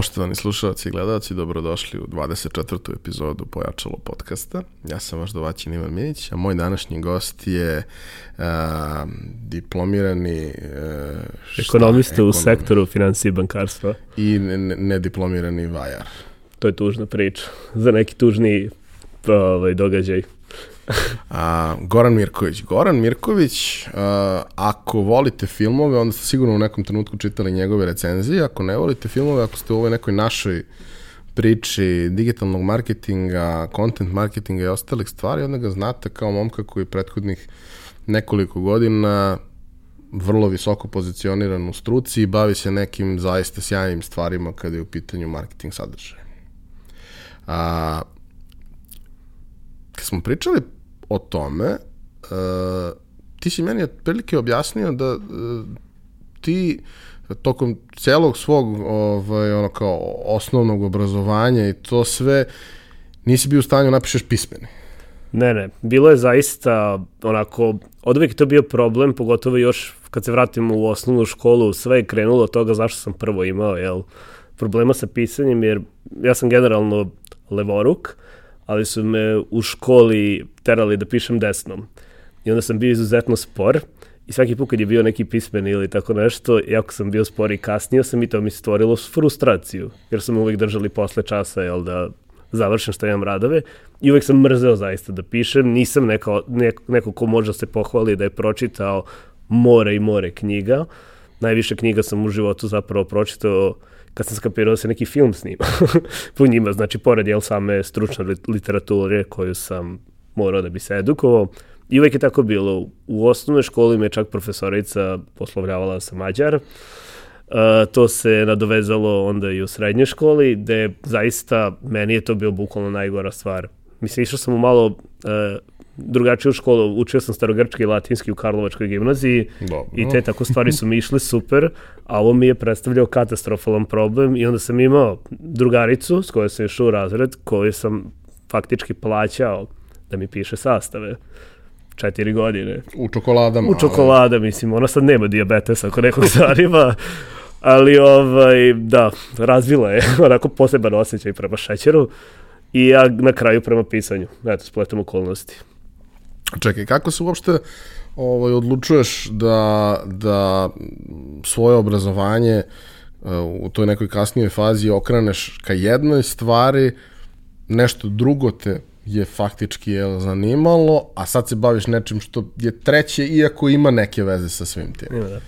Poštovani slušalci i gledalci, dobrodošli u 24. epizodu Pojačalo podcasta. Ja sam vaš dovaćin Ivan Minić, a moj današnji gost je uh, diplomirani... Uh, Ekonomista šta, u sektoru financije i bankarstva. I nediplomirani ne vajar. To je tužna priča. Za neki tužni ovaj, događaj. A, Goran Mirković. Goran Mirković, a, ako volite filmove, onda ste sigurno u nekom trenutku čitali njegove recenzije. Ako ne volite filmove, ako ste u ovoj nekoj našoj priči digitalnog marketinga, content marketinga i ostalih stvari, onda ga znate kao momka koji prethodnih nekoliko godina vrlo visoko pozicioniran u struci i bavi se nekim zaista sjajnim stvarima kada je u pitanju marketing sadržaja. A, kad smo pričali o tome, uh, ti si meni otprilike objasnio da uh, ti tokom celog svog ovaj, ono kao osnovnog obrazovanja i to sve nisi bio u stanju da napišeš pismeni. Ne, ne, bilo je zaista onako, od uvijek to bio problem, pogotovo još kad se vratimo u osnovnu školu, sve je krenulo od toga zašto sam prvo imao, jel, problema sa pisanjem, jer ja sam generalno levoruk, ali su me u školi terali da pišem desnom. I onda sam bio izuzetno spor i svaki put kad je bio neki pismen ili tako nešto, jako sam bio spor i kasnio sam i to mi stvorilo frustraciju, jer sam uvek držali posle časa, jel, da završim što imam radove. I uvek sam mrzeo zaista da pišem, nisam neko, neko, neko ko može da se pohvali da je pročitao more i more knjiga, najviše knjiga sam u životu zapravo pročitao kad sam skapirao da se neki film snima po njima, znači pored jel same stručne literature koju sam morao da bi se edukovao. I uvek je tako bilo. U osnovnoj školi me čak profesorica poslovljavala sam mađar. Uh, to se nadovezalo onda i u srednjoj školi, gde zaista meni je to bio bukvalno najgora stvar. Mislim, išao sam u malo uh, drugačiju školu, učio sam starogrčki i latinski u Karlovačkoj gimnaziji Dobro. i te tako stvari su mi išle super, a ovo mi je predstavljao katastrofalan problem i onda sam imao drugaricu s kojoj sam išao u razred, koju sam faktički plaćao da mi piše sastave četiri godine. U čokoladama. U čokolada, ali... mislim, ona sad nema diabetesa ako nekog zanima, ali ovaj, da, razvila je onako poseban osjećaj prema šećeru i ja na kraju prema pisanju, eto, spletom okolnosti. Čekaj, kako se uopšte ovaj, odlučuješ da, da svoje obrazovanje uh, u toj nekoj kasnijoj fazi okreneš ka jednoj stvari, nešto drugo te je faktički je zanimalo, a sad se baviš nečim što je treće, iako ima neke veze sa svim tim. Ima da.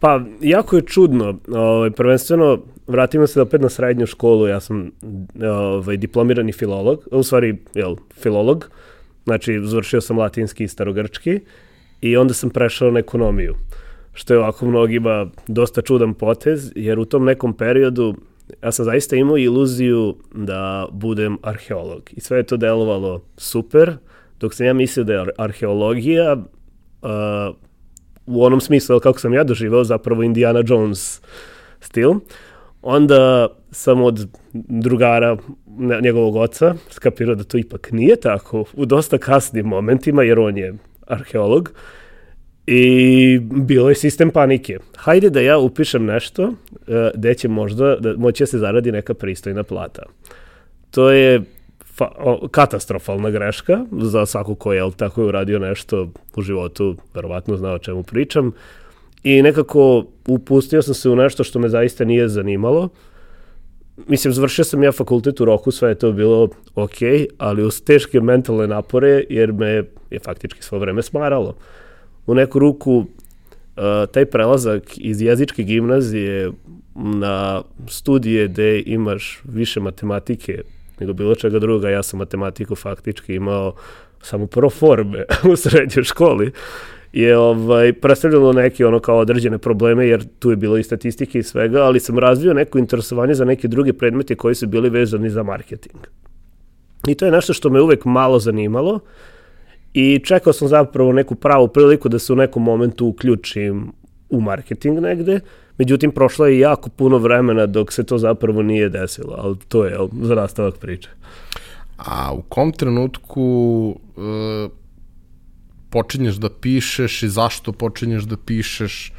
Pa, jako je čudno. Ovaj, prvenstveno, vratimo se opet na srednju školu. Ja sam ovaj, diplomirani filolog, u stvari, jel, filolog. Znači, završio sam latinski i starogrčki i onda sam prešao na ekonomiju. Što je ovako mnogima dosta čudan potez, jer u tom nekom periodu ja sam zaista imao iluziju da budem arheolog. I sve je to delovalo super, dok sam ja mislio da je arheologija uh, u onom smislu kako sam ja doživao zapravo Indiana Jones stil. Onda sam od drugara njegovog oca skapirao da to ipak nije tako u dosta kasnim momentima, jer on je arheolog. I bilo je sistem panike. Hajde da ja upišem nešto uh, gde će možda da moći da se zaradi neka pristojna plata. To je fa, katastrofalna greška za svaku ko je tako uradio nešto u životu, verovatno znao o čemu pričam. I nekako upustio sam se u nešto što me zaista nije zanimalo. Mislim, završio sam ja fakultet u roku, sve je to bilo ok, ali uz teške mentalne napore, jer me je faktički svo vreme smaralo. U neku ruku, uh, taj prelazak iz jezičke gimnazije na studije gde imaš više matematike nego bilo čega druga. Ja sam matematiku faktički imao samo pro forme u srednjoj školi je ovaj, predstavljalo neke ono kao određene probleme, jer tu je bilo i statistike i svega, ali sam razvio neko interesovanje za neke druge predmete koji su bili vezani za marketing. I to je nešto što me uvek malo zanimalo i čekao sam zapravo neku pravu priliku da se u nekom momentu uključim u marketing negde, međutim prošlo je jako puno vremena dok se to zapravo nije desilo, ali to je za nastavak priče. A u kom trenutku uh, počinješ da pišeš i zašto počinješ da pišeš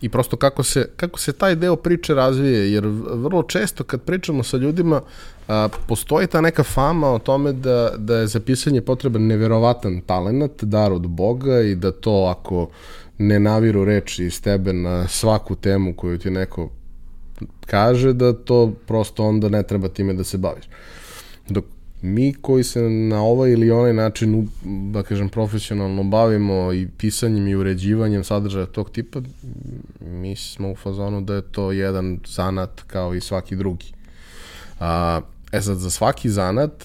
i prosto kako se, kako se taj deo priče razvije, jer vrlo često kad pričamo sa ljudima, a, postoji ta neka fama o tome da, da je za pisanje potreban neverovatan talent, dar od Boga i da to ako ne naviru reči iz tebe na svaku temu koju ti neko kaže, da to prosto onda ne treba time da se baviš. Dok mi koji se na ovaj ili onaj način, da kažem, profesionalno bavimo i pisanjem i uređivanjem sadržaja tog tipa, mi smo u fazonu da je to jedan zanat kao i svaki drugi. A, e sad, za svaki zanat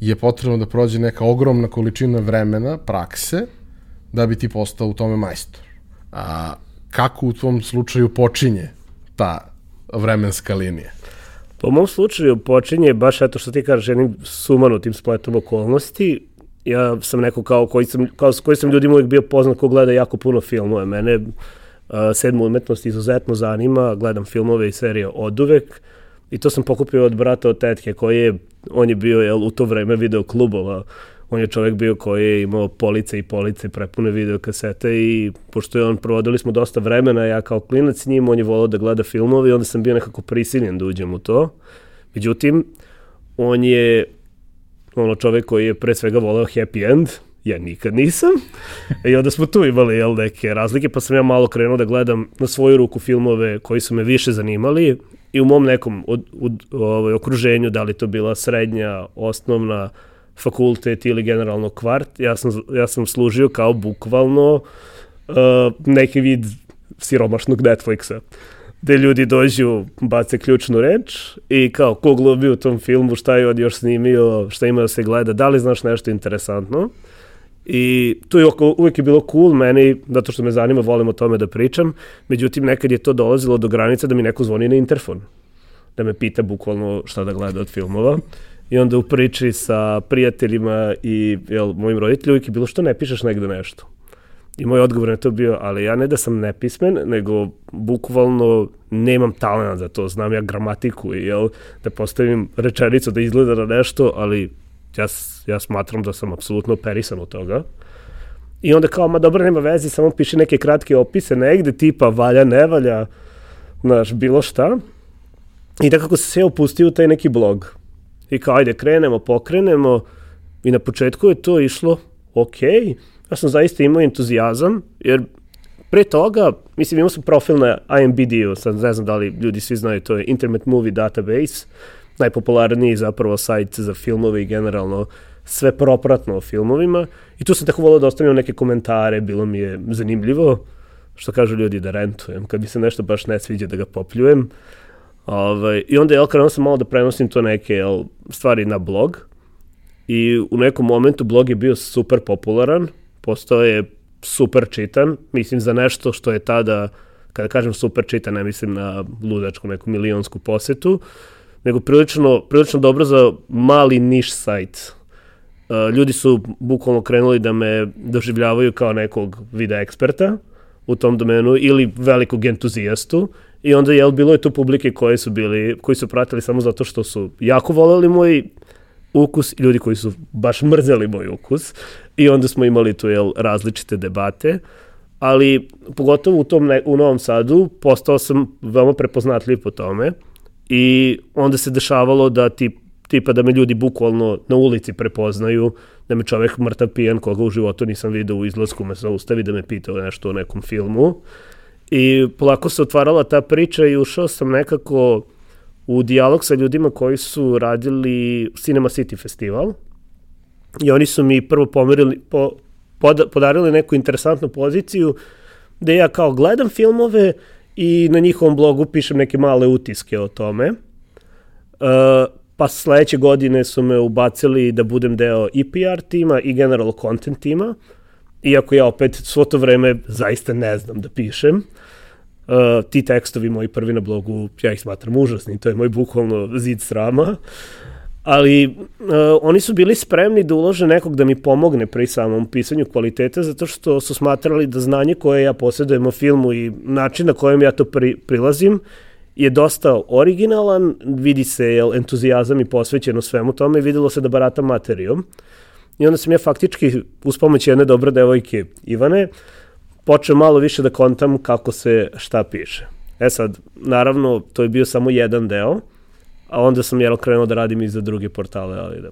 je potrebno da prođe neka ogromna količina vremena, prakse, da bi ti postao u tome majstor. A, kako u tvom slučaju počinje ta vremenska linija? Po mom slučaju počinje baš eto što ti kažeš jednim sumanutim spletom okolnosti. Ja sam neko kao koji sam, kao koji sam ljudima uvijek bio poznat ko gleda jako puno filmove. Mene uh, sedmu umetnost izuzetno zanima, gledam filmove i serije od uvek i to sam pokupio od brata od tetke koji je, on je bio jel, u to vreme video klubova on je čovjek bio koji je imao police i police prepune videokasete i pošto je on provodili smo dosta vremena, ja kao klinac s njim, on je volao da gleda filmove i onda sam bio nekako prisiljen da uđem u to. Međutim, on je ono čovjek koji je pre svega voleo happy end, ja nikad nisam. I onda smo tu imali jel, neke razlike, pa sam ja malo krenuo da gledam na svoju ruku filmove koji su me više zanimali i u mom nekom od, od, ovaj, okruženju, da li to bila srednja, osnovna, fakultet ili generalno kvart, ja sam, ja sam služio kao bukvalno uh, neki vid siromašnog Netflixa gde ljudi dođu, bace ključnu reč i kao ko glubi u tom filmu, šta je on još snimio, šta ima da se gleda, da li znaš nešto interesantno. I tu je uvijek je bilo cool meni, zato što me zanima, volim o tome da pričam, međutim nekad je to dolazilo do granice da mi neko zvoni na interfon, da me pita bukvalno šta da gleda od filmova. I onda u priči sa prijateljima i jel, mojim roditeljima uvijek je bilo što ne pišeš negde nešto. I moj odgovor na to bio, ali ja ne da sam nepismen, nego bukvalno nemam talent za to. Znam ja gramatiku i jel, da postavim rečenicu da izgleda na nešto, ali ja, ja smatram da sam apsolutno operisan od toga. I onda kao, ma dobro, nema veze, samo piši neke kratke opise negde, tipa valja, ne valja, znaš, bilo šta. I kako se sve opustio u taj neki blog. I kao, ajde, krenemo, pokrenemo. I na početku je to išlo ok. Ja sam zaista imao entuzijazam, jer pre toga, mislim, imao sam profil na IMBD-u, sad ne znam da li ljudi svi znaju, to je Internet Movie Database, najpopularniji zapravo sajt za filmove i generalno sve propratno o filmovima. I tu sam tako volao da ostavim neke komentare, bilo mi je zanimljivo, što kažu ljudi da rentujem, kad mi se nešto baš ne sviđa da ga popljujem. Ovaj, I onda, jel, krenuo sam malo da prenosim to neke jel, stvari na blog i u nekom momentu blog je bio super popularan, postao je super čitan, mislim za nešto što je tada, kada kažem super čitan, ne mislim na ludačku neku milionsku posetu, nego prilično, prilično dobro za mali niš sajt. Uh, ljudi su bukvalno krenuli da me doživljavaju kao nekog vida eksperta u tom domenu ili velikog entuzijastu I onda, jel, bilo je tu publike koje su bili, koji su pratili samo zato što su jako voleli moj ukus, ljudi koji su baš mrzeli moj ukus. I onda smo imali tu, jel, različite debate. Ali, pogotovo u, tom, ne, u Novom Sadu, postao sam veoma prepoznatljiv po tome. I onda se dešavalo da ti tipa da me ljudi bukvalno na ulici prepoznaju, da me čovek mrtav pijan koga u životu nisam video u izlasku me zaustavi da me pita nešto o nekom filmu. I polako se otvarala ta priča i ušao sam nekako u dijalog sa ljudima koji su radili Cinema City festival. I oni su mi prvo pomerili, po, pod, podarili neku interesantnu poziciju da ja kao gledam filmove i na njihovom blogu pišem neke male utiske o tome. Uh, pa sledeće godine su me ubacili da budem deo i PR tima i general content tima. Uh, iako ja opet svo to vreme zaista ne znam da pišem. Uh, ti tekstovi moji prvi na blogu, ja ih smatram užasni, to je moj bukvalno zid srama. Ali uh, oni su bili spremni da ulože nekog da mi pomogne pri samom pisanju kvaliteta, zato što su smatrali da znanje koje ja posjedujem o filmu i način na kojem ja to pri, prilazim je dosta originalan, vidi se jel, entuzijazam i posvećeno svemu tome i videlo se da barata materijom. I onda sam ja faktički, uz pomoć jedne dobre devojke Ivane, počeo malo više da kontam kako se šta piše. E sad, naravno, to je bio samo jedan deo, a onda sam jel krenuo da radim i za druge portale, ali da...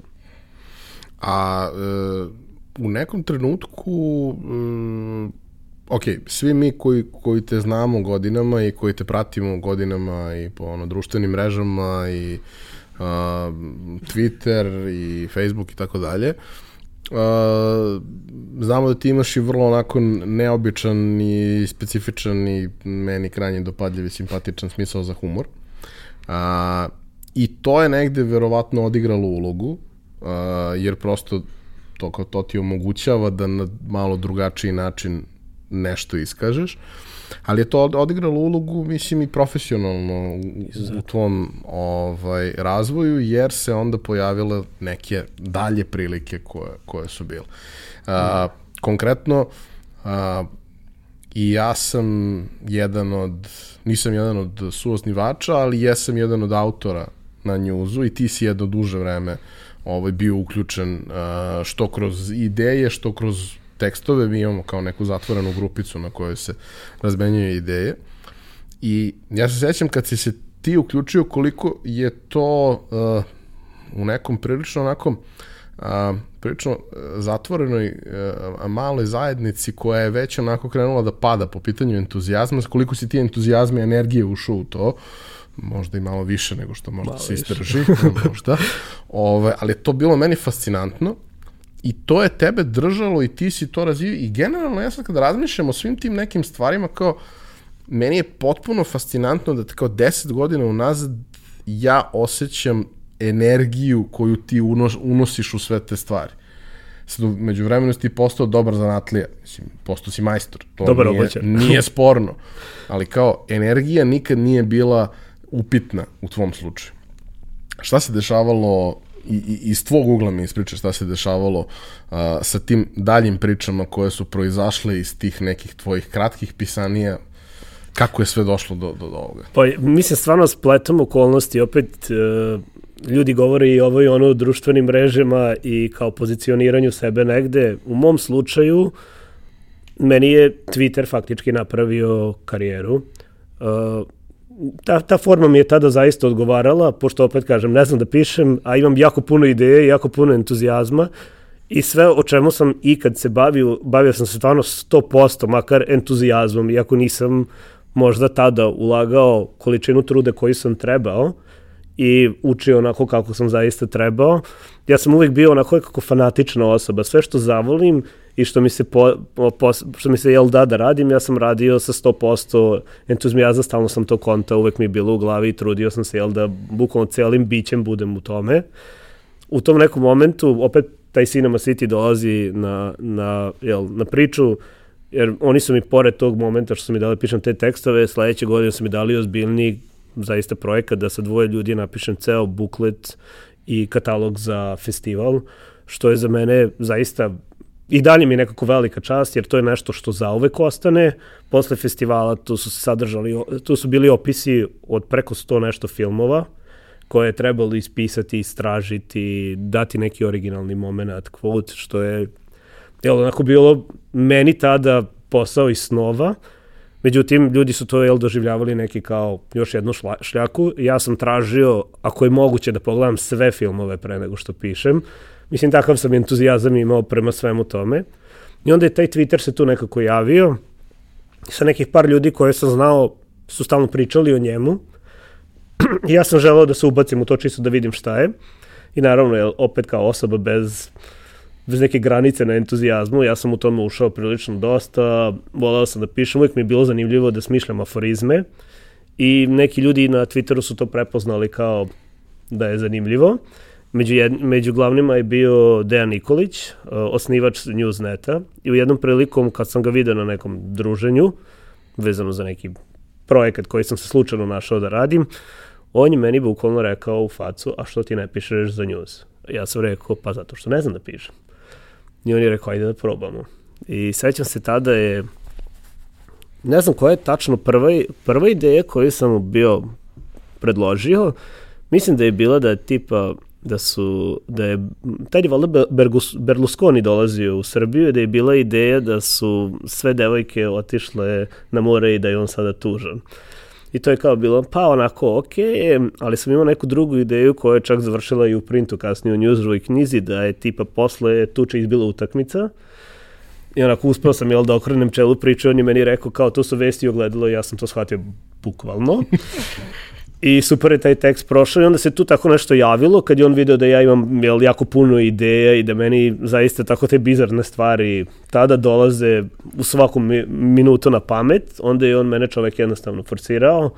A e, u nekom trenutku, e, ok, svi mi koji, koji te znamo godinama i koji te pratimo godinama i po ono, društvenim mrežama i uh, Twitter i Facebook i tako dalje, znamo da ti imaš i vrlo onako neobičan i specifičan i meni krajnje dopadljiv i simpatičan smisao za humor. Uh, I to je negde verovatno odigralo ulogu, uh, jer prosto to, to ti omogućava da na malo drugačiji način nešto iskažeš. Ali je to odigralo ulogu, mislim, i profesionalno u, u tvom ovaj, razvoju, jer se onda pojavile neke dalje prilike koje, koje su bile. A, konkretno, a, i ja sam jedan od, nisam jedan od suosnivača, ali jesam jedan od autora na njuzu i ti si jedno duže vreme ovaj, bio uključen uh, što kroz ideje, što kroz tekstove, mi imamo kao neku zatvorenu grupicu na kojoj se razmenjuje ideje. I ja se sećam kad si se ti uključio koliko je to uh, u nekom prilično onako uh, prilično zatvorenoj uh, maloj zajednici koja je već onako krenula da pada po pitanju entuzijazma, koliko si ti entuzijazma i energije ušao u to, možda i malo više nego što možda malo se istrži, možda. Ove, ovaj, ali to bilo meni fascinantno i to je tebe držalo i ti si to razvio. I generalno ja sad kada razmišljam o svim tim nekim stvarima kao meni je potpuno fascinantno da kao 10 godina unazad ja osjećam energiju koju ti unos, unosiš u sve te stvari. Sad, među vremenu si ti postao dobar zanatlija, mislim, postao si majstor, to dobar nije, nije sporno, ali kao energija nikad nije bila upitna u tvom slučaju. Šta se dešavalo i, i iz tvog ugla mi ispričaš šta se dešavalo uh, sa tim daljim pričama koje su proizašle iz tih nekih tvojih kratkih pisanija, kako je sve došlo do, do, do ovoga? Pa, mislim, stvarno spletom okolnosti, opet uh, ljudi govore i ovo i ono o društvenim mrežama i kao pozicioniranju sebe negde. U mom slučaju, meni je Twitter faktički napravio karijeru. Uh, ta, ta forma mi je tada zaista odgovarala, pošto opet kažem, ne znam da pišem, a imam jako puno ideje jako puno entuzijazma i sve o čemu sam ikad se bavio, bavio sam se stvarno 100%, makar entuzijazmom, iako nisam možda tada ulagao količinu trude koju sam trebao i učio onako kako sam zaista trebao. Ja sam uvijek bio onako kako fanatična osoba. Sve što zavolim i što mi se, po, po, što mi se jel da da radim, ja sam radio sa 100% entuzijazma, stalno sam to konta, uvek mi je bilo u glavi i trudio sam se jel da bukvalno celim bićem budem u tome. U tom nekom momentu opet taj Cinema City dolazi na, na, jel, na priču, jer oni su mi pored tog momenta što su mi dali pišem te tekstove, sledeće godine su mi dali ozbiljni zaista projekat da sa dvoje ljudi napišem ceo buklet i katalog za festival, što je za mene zaista i dalje mi je nekako velika čast, jer to je nešto što zauvek ostane. Posle festivala tu su sadržali, tu su bili opisi od preko 100 nešto filmova, koje je trebalo ispisati, istražiti, dati neki originalni moment, quote, što je jel, onako bilo meni tada posao iz snova, Međutim, ljudi su to jel, doživljavali neki kao još jednu šla, šljaku. Ja sam tražio, ako je moguće, da pogledam sve filmove pre nego što pišem. Mislim, takav sam entuzijazam imao prema svemu tome. I onda je taj Twitter se tu nekako javio. Sa nekih par ljudi koje sam znao su stalno pričali o njemu. Ja sam želeo da se ubacim u to čisto da vidim šta je. I naravno, jel, opet kao osoba bez bez neke granice na entuzijazmu, ja sam u tome ušao prilično dosta, volao sam da pišem, uvijek mi je bilo zanimljivo da smišljam aforizme i neki ljudi na Twitteru su to prepoznali kao da je zanimljivo. Među, jed, među glavnima je bio Dejan Nikolić, osnivač Newsneta i u jednom prilikom kad sam ga video na nekom druženju, vezano za neki projekat koji sam se slučajno našao da radim, on je meni bukvalno rekao u facu, a što ti ne pišeš za news? Ja sam rekao, pa zato što ne znam da pišem. I on je rekao, ajde da probamo. I sećam se tada je, ne znam koja je tačno prva, prva ideja koju sam bio predložio, mislim da je bila da je tipa da su, da je, tad je valjda Berlusconi dolazio u Srbiju i da je bila ideja da su sve devojke otišle na more i da je on sada tužan. I to je kao bilo, pa onako, ok, ali sam imao neku drugu ideju koja je čak završila i u printu kasnije u Newsrovoj knjizi, da je tipa posle tuče izbila utakmica, I onako uspeo sam jel, da okrenem čelu priče, on je meni rekao kao to su vesti ogledalo i ja sam to shvatio bukvalno. I super je taj tekst prošao i onda se tu tako nešto javilo kad je on video da ja imam jel, jako puno ideja i da meni zaista tako te bizarne stvari tada dolaze u svakom minutu na pamet, onda je on mene čovek jednostavno forcirao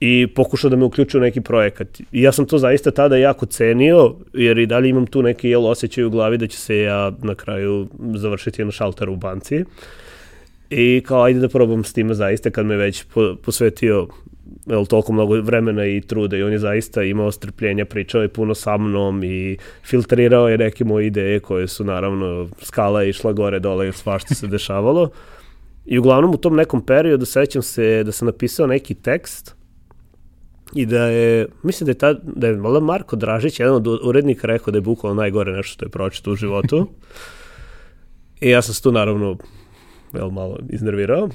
i pokušao da me uključi u neki projekat. I ja sam to zaista tada jako cenio, jer i dalje imam tu neki jel, osjećaj u glavi da će se ja na kraju završiti na šalteru u banci. I kao, ajde da probam s time zaista kad me već po, posvetio jel, toliko mnogo vremena i truda i on je zaista imao strpljenja, pričao je puno sa mnom i filtrirao je neke moje ideje koje su naravno skala je išla gore dole svašta se dešavalo. I uglavnom u tom nekom periodu sećam se da sam napisao neki tekst i da je, mislim da je, ta, da je valjda Marko Dražić, jedan od urednika, rekao da je bukvalno najgore nešto što je pročito u životu. I ja sam se tu naravno vel, malo iznervirao.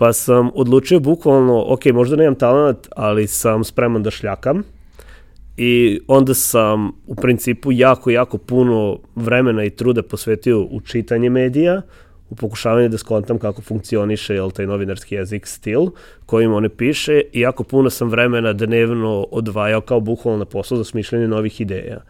Pa sam odlučio bukvalno, ok, možda nemam talent, ali sam spreman da šljakam. I onda sam u principu jako, jako puno vremena i truda posvetio u čitanje medija, u pokušavanju da skontam kako funkcioniše jel, taj novinarski jezik stil kojim one piše i jako puno sam vremena dnevno odvajao kao bukvalno na posao za smišljanje novih ideja.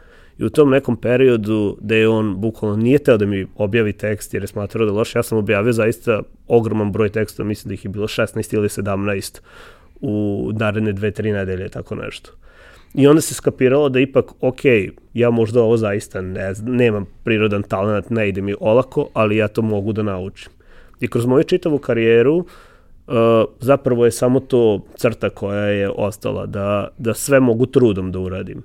I u tom nekom periodu da je on bukvalno nije teo da mi objavi tekst jer je smatrao da je loš, ja sam objavio zaista ogroman broj teksta, mislim da ih je bilo 16 ili 17 u naredne dve, tri nedelje, tako nešto. I onda se skapiralo da ipak, ok, ja možda ovo zaista ne, nemam prirodan talent, ne ide mi olako, ali ja to mogu da naučim. I kroz moju čitavu karijeru uh, zapravo je samo to crta koja je ostala, da, da sve mogu trudom da uradim.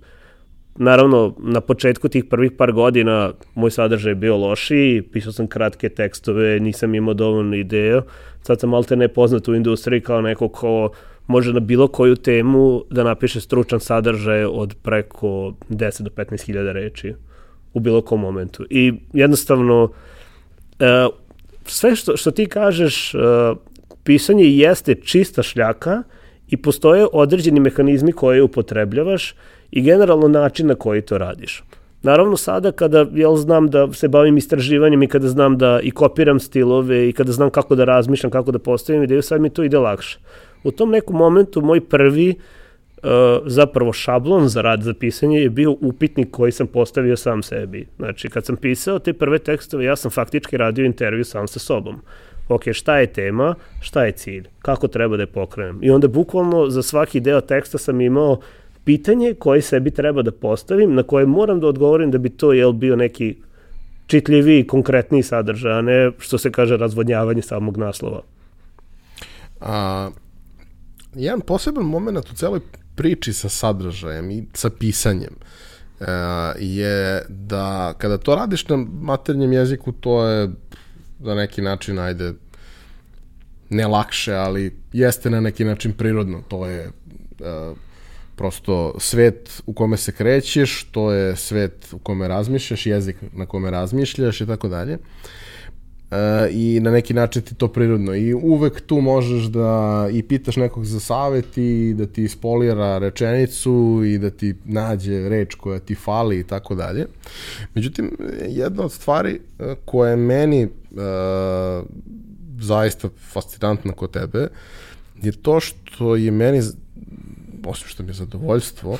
Naravno, na početku tih prvih par godina moj sadržaj je bio lošiji, pisao sam kratke tekstove, nisam imao dovoljno ideja. Sad sam malte ne poznat u industriji kao neko ko može na bilo koju temu da napiše stručan sadržaj od preko 10 do 15 hiljada reči u bilo kom momentu. I jednostavno, e, sve što, što ti kažeš, e, pisanje jeste čista šljaka i postoje određeni mehanizmi koje upotrebljavaš i generalno način na koji to radiš. Naravno sada kada jel, znam da se bavim istraživanjem i kada znam da i kopiram stilove i kada znam kako da razmišljam, kako da postavim ideju, sad mi to ide lakše u tom nekom momentu moj prvi uh, zapravo šablon za rad za pisanje je bio upitnik koji sam postavio sam sebi. Znači, kad sam pisao te prve tekstove, ja sam faktički radio intervju sam sa sobom. Ok, šta je tema, šta je cilj, kako treba da je pokrenem. I onda bukvalno za svaki deo teksta sam imao pitanje koje sebi treba da postavim, na koje moram da odgovorim da bi to jel bio neki čitljiviji, konkretniji sadržaj, a ne što se kaže razvodnjavanje samog naslova. A, jedan poseban moment u celoj priči sa sadržajem i sa pisanjem uh, je da kada to radiš na maternjem jeziku, to je na neki način, ajde, ne lakše, ali jeste na neki način prirodno. To je uh, prosto svet u kome se krećeš, to je svet u kome razmišljaš, jezik na kome razmišljaš i tako dalje. E, i na neki način ti to prirodno i uvek tu možeš da i pitaš nekog za savet i da ti spolira rečenicu i da ti nađe reč koja ti fali i tako dalje. Međutim, jedna od stvari e, koja je meni uh, zaista fascinantna kod tebe je to što je meni osim što mi je zadovoljstvo,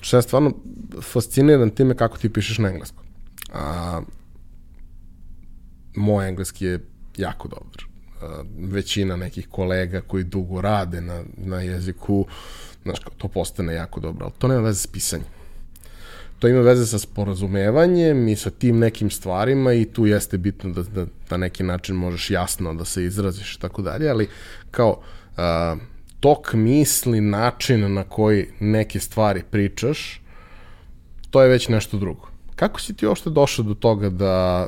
što ja stvarno fasciniran time kako ti pišeš na engleskom. A, moj engleski je jako dobar. većina nekih kolega koji dugo rade na, na jeziku, znaš, to postane jako dobro, ali to nema veze s pisanjem. To ima veze sa sporazumevanjem i sa tim nekim stvarima i tu jeste bitno da, da na neki način možeš jasno da se izraziš i tako dalje, ali kao a, tok misli, način na koji neke stvari pričaš, to je već nešto drugo. Kako si ti uopšte došao do toga da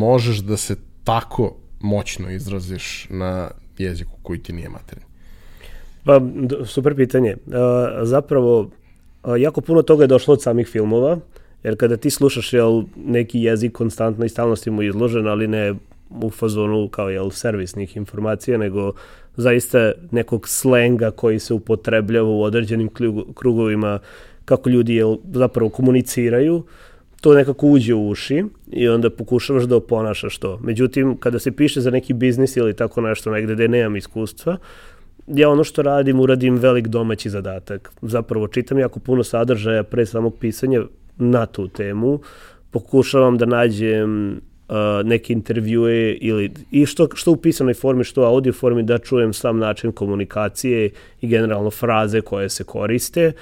možeš da se tako moćno izraziš na jeziku koji ti nije materijni? Pa, super pitanje. zapravo, jako puno toga je došlo od samih filmova, jer kada ti slušaš jel, neki jezik konstantno i stalno si mu izložen, ali ne u fazonu kao jel, servisnih informacija, nego zaista nekog slenga koji se upotrebljava u određenim krugovima kako ljudi jel, zapravo komuniciraju, to nekako uđe u uši i onda pokušavaš da oponašaš to. Međutim, kada se piše za neki biznis ili tako nešto negde gde nemam iskustva, ja ono što radim, uradim velik domaći zadatak. Zapravo čitam jako puno sadržaja pre samog pisanja na tu temu, pokušavam da nađem neke intervjue ili i što, što u pisanoj formi, što u audio formi da čujem sam način komunikacije i generalno fraze koje se koriste.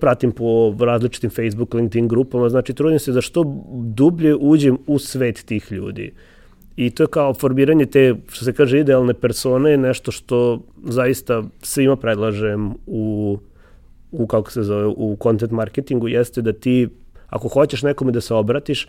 Pratim po različitim Facebook, LinkedIn grupama, znači trudim se da što dublje uđem u svet tih ljudi. I to je kao formiranje te, što se kaže, idealne persone, nešto što zaista svima predlažem u, u kako se zove, u content marketingu, jeste da ti, ako hoćeš nekome da se obratiš,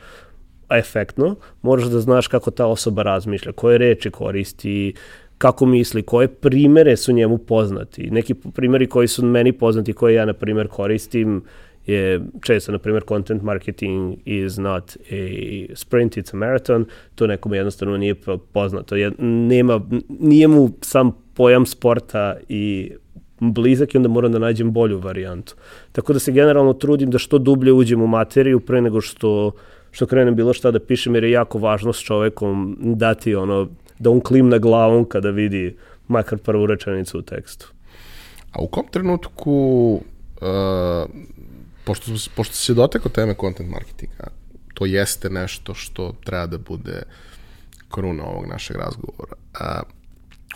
efektno, moraš da znaš kako ta osoba razmišlja, koje reči koristi, kako misli, koje primere su njemu poznati. Neki primeri koji su meni poznati, koje ja, na primer, koristim, je često, na primjer, content marketing is not a sprint, it's a marathon, to nekome jednostavno nije poznato. Je, nema, nije mu sam pojam sporta i blizak i onda moram da nađem bolju varijantu. Tako da se generalno trudim da što dublje uđem u materiju pre nego što, što krenem bilo šta da pišem, jer je jako važno s čovekom dati ono, da on klimne glavom kada vidi makar prvu rečenicu u tekstu. A u kom trenutku uh, pošto, pošto se dotekao teme content marketinga, to jeste nešto što treba da bude kruna ovog našeg razgovora. A,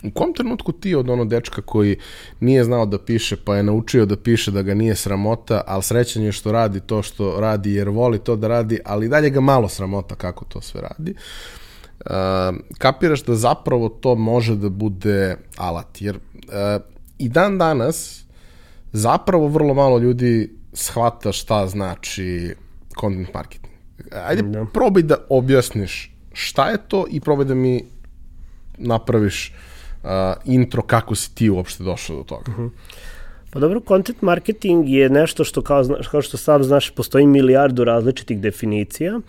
u kom trenutku ti od ono dečka koji nije znao da piše, pa je naučio da piše da ga nije sramota, ali srećan je što radi to što radi jer voli to da radi, ali dalje ga malo sramota kako to sve radi, uh, kapiraš da zapravo to može da bude alat, jer uh, i dan danas zapravo vrlo malo ljudi shvata šta znači content marketing. Ajde, da. probaj da objasniš šta je to i probaj da mi napraviš uh, intro kako si ti uopšte došao do toga. Uh mhm. -huh. Pa dobro, content marketing je nešto što kao, kao što sam znaš postoji milijardu različitih definicija. Uh,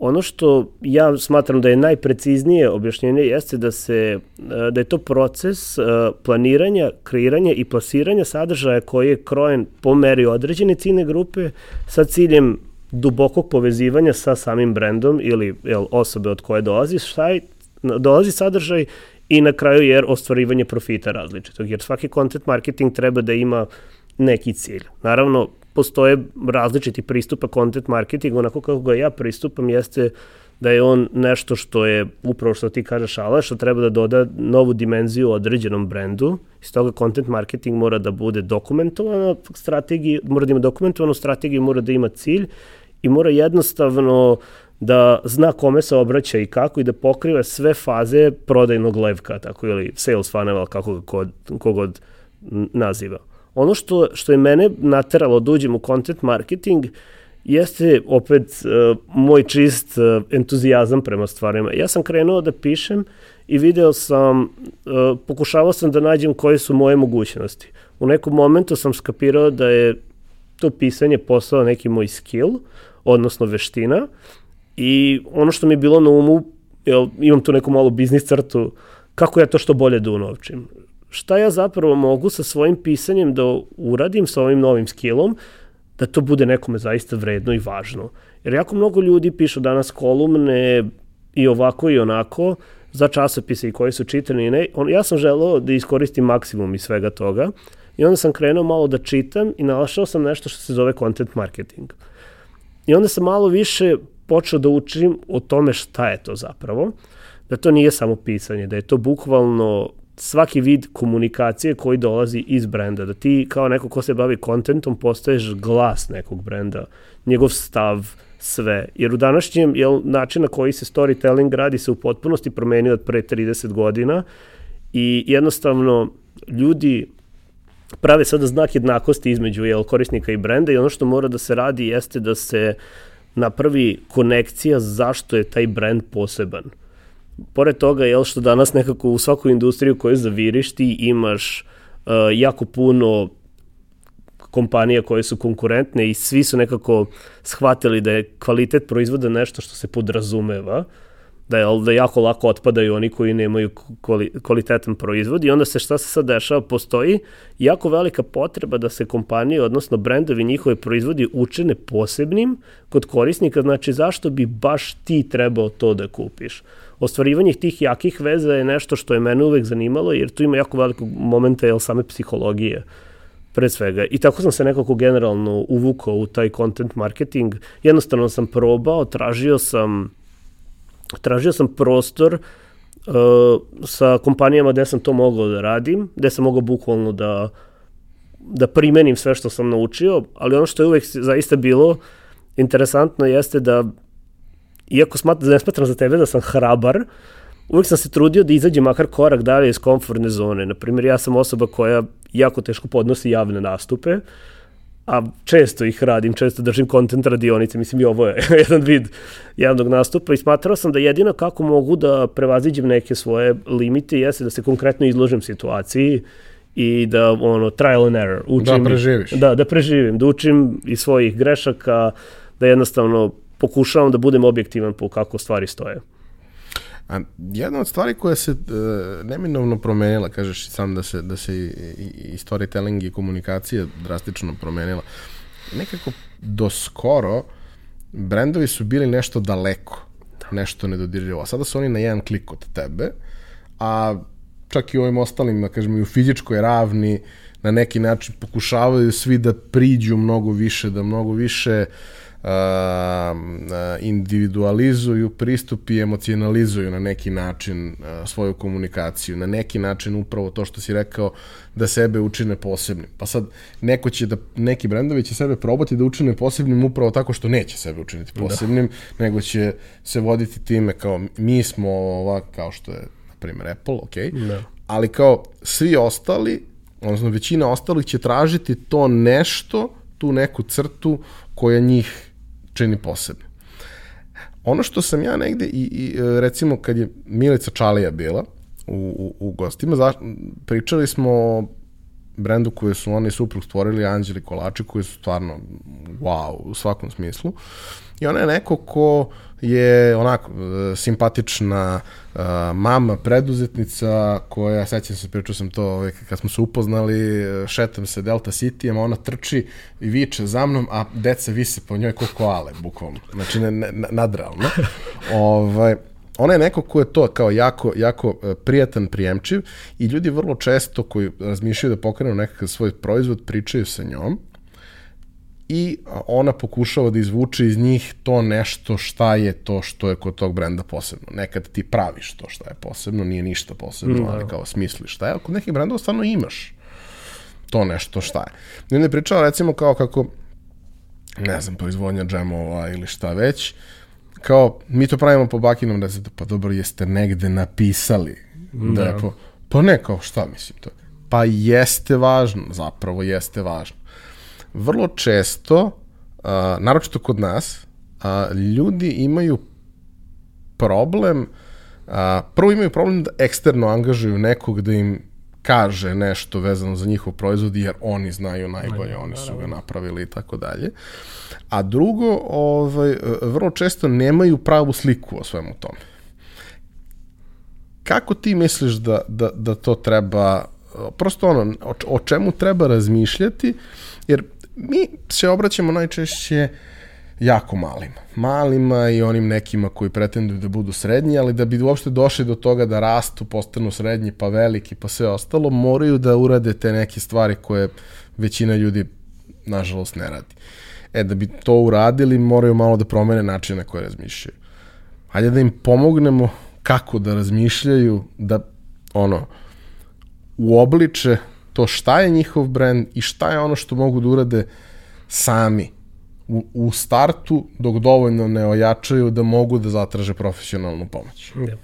Ono što ja smatram da je najpreciznije objašnjenje jeste da se e, da je to proces e, planiranja, kreiranja i plasiranja sadržaja koji je krojen po meri određene ciljne grupe sa ciljem dubokog povezivanja sa samim brendom ili jel, osobe od koje dolazi, šta je, dolazi sadržaj i na kraju jer ostvarivanje profita različitog. Jer svaki content marketing treba da ima neki cilj. Naravno, postoje različiti pristupa content marketingu, onako kako ga ja pristupam jeste da je on nešto što je upravo što ti kažeš ale, što treba da doda novu dimenziju određenom brendu. Iz toga content marketing mora da bude dokumentovana strategija, mora da ima dokumentovanu strategiju, mora da ima cilj i mora jednostavno da zna kome se obraća i kako i da pokriva sve faze prodajnog levka, tako ili sales funnel, kako ga kod, kogod naziva. Ono što, što je mene nateralo da uđem u content marketing jeste opet uh, moj čist uh, entuzijazam prema stvarima. Ja sam krenuo da pišem i video sam, uh, pokušavao sam da nađem koje su moje mogućnosti. U nekom momentu sam skapirao da je to pisanje postao neki moj skill, odnosno veština i ono što mi je bilo na umu, jel, imam tu neku malu biznis crtu, kako ja to što bolje da unovčim šta ja zapravo mogu sa svojim pisanjem da uradim sa ovim novim skillom, da to bude nekome zaista vredno i važno. Jer jako mnogo ljudi pišu danas kolumne i ovako i onako za časopise i koji su čitani i ne. On, ja sam želeo da iskoristim maksimum iz svega toga i onda sam krenuo malo da čitam i nalašao sam nešto što se zove content marketing. I onda sam malo više počeo da učim o tome šta je to zapravo, da to nije samo pisanje, da je to bukvalno svaki vid komunikacije koji dolazi iz brenda, da ti kao neko ko se bavi kontentom postaješ glas nekog brenda, njegov stav, sve. Jer u današnjem jel, način na koji se storytelling radi se u potpunosti promenio od pre 30 godina i jednostavno ljudi prave sada znak jednakosti između jel, korisnika i brenda i ono što mora da se radi jeste da se napravi konekcija zašto je taj brend poseban. Pored toga, jel što danas nekako u svaku industriju koju zaviriš ti imaš uh, jako puno kompanija koje su konkurentne i svi su nekako shvatili da je kvalitet proizvoda nešto što se podrazumeva, da je, da jako lako otpadaju oni koji nemaju kvalitetan proizvod i onda se šta se sad dešava, postoji jako velika potreba da se kompanije, odnosno brendovi njihove proizvodi učine posebnim kod korisnika, znači zašto bi baš ti trebao to da kupiš. Ostvarivanje tih jakih veza je nešto što je mene uvek zanimalo, jer tu ima jako velikog momenta jel, same psihologije pre svega. I tako sam se nekako generalno uvukao u taj content marketing. Jednostavno sam probao, tražio sam tražio sam prostor uh, sa kompanijama gde sam to mogao da radim, gde sam mogao bukvalno da, da primenim sve što sam naučio, ali ono što je uvek zaista bilo interesantno jeste da, iako smat, ne smatram za tebe da sam hrabar, uvek sam se trudio da izađem makar korak dalje iz komfortne zone. Naprimjer, ja sam osoba koja jako teško podnosi javne nastupe, uh, a često ih radim, često držim kontent radionice, mislim i ovo je jedan vid javnog nastupa i smatrao sam da jedino kako mogu da prevaziđem neke svoje limite jeste da se konkretno izložim situaciji i da ono trial and error učim. Da preživiš. Da, da preživim, da učim iz svojih grešaka, da jednostavno pokušavam da budem objektivan po kako stvari stoje. A jedna od stvari koja se uh, neminovno promenila, kažeš sam da se, da se i, i, i storytelling i komunikacija drastično promenila, nekako do skoro brendovi su bili nešto daleko, nešto nedodirljivo. A sada su oni na jedan klik od tebe, a čak i ovim ostalim, da kažem, i u fizičkoj ravni, na neki način pokušavaju svi da priđu mnogo više, da mnogo više uh, individualizuju pristup i emocionalizuju na neki način svoju komunikaciju, na neki način upravo to što si rekao da sebe učine posebnim. Pa sad neko će da neki brendovi će sebe probati da učine posebnim upravo tako što neće sebe učiniti da. posebnim, da. nego će se voditi time kao mi smo ova kao što je na primjer Apple, ok, da. ali kao svi ostali, odnosno većina ostalih će tražiti to nešto, tu neku crtu koja njih čini posebno. Ono što sam ja negde i, i recimo kad je Milica Čalija bila u, u, u gostima, za, pričali smo o brendu koje su oni suprug stvorili, Anđeli Kolači, koji su stvarno wow u svakom smislu. I ona je neko ko je onako e, simpatična uh, mama, preduzetnica koja, sećam se, pričao sam to ovaj, kad smo se upoznali, šetam se Delta City, ona trči i viče za mnom, a deca vise po njoj ko koale, bukvalno. Znači, ne, ne, nadralno. ovaj, ona je neko ko je to kao jako, jako e, prijatan, prijemčiv i ljudi vrlo često koji razmišljaju da pokrenu nekakav svoj proizvod pričaju sa njom i ona pokušava da izvuče iz njih to nešto šta je to što je kod tog brenda posebno. Nekad ti praviš to šta je posebno, nije ništa posebno, mm, ali kao smisliš šta je, ali kod nekih brendova stvarno imaš to nešto šta je. I onda je pričala recimo kao kako ne znam, proizvodnja džemova ili šta već, kao, mi to pravimo po bakinom receptu, pa dobro, jeste negde napisali da je po... Pa ne, kao šta mislim to? Pa jeste važno, zapravo jeste važno vrlo često, a, naročito kod nas, a, ljudi imaju problem, a, prvo imaju problem da eksterno angažuju nekog da im kaže nešto vezano za njihov proizvod jer oni znaju najbolje, oni su ga napravili i tako dalje. A drugo, ovaj, vrlo često nemaju pravu sliku o svemu tome. Kako ti misliš da, da, da to treba, prosto ono, o, o čemu treba razmišljati, jer mi se obraćamo najčešće jako malima. Malima i onim nekima koji pretenduju da budu srednji, ali da bi uopšte došli do toga da rastu, postanu srednji, pa veliki, pa sve ostalo, moraju da urade te neke stvari koje većina ljudi, nažalost, ne radi. E, da bi to uradili, moraju malo da promene način na koje razmišljaju. Hajde da im pomognemo kako da razmišljaju, da, ono, uobliče to šta je njihov brand i šta je ono što mogu da urade sami u, u startu dok dovoljno ne ojačaju da mogu da zatraže profesionalnu pomoć. Da.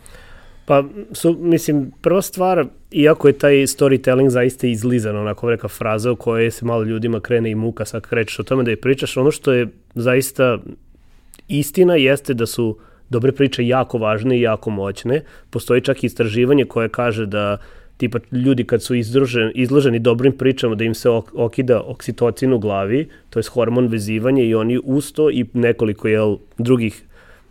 Pa, su, mislim, prva stvar, iako je taj storytelling zaista izlizan, onako neka fraza u kojoj se malo ljudima krene i muka, sad krećeš o tome da je pričaš, ono što je zaista istina jeste da su dobre priče jako važne i jako moćne. Postoji čak istraživanje koje kaže da tipa ljudi kad su izloženi, izloženi dobrim pričama da im se ok, okida oksitocin u glavi, to je hormon vezivanja i oni usto i nekoliko jel, drugih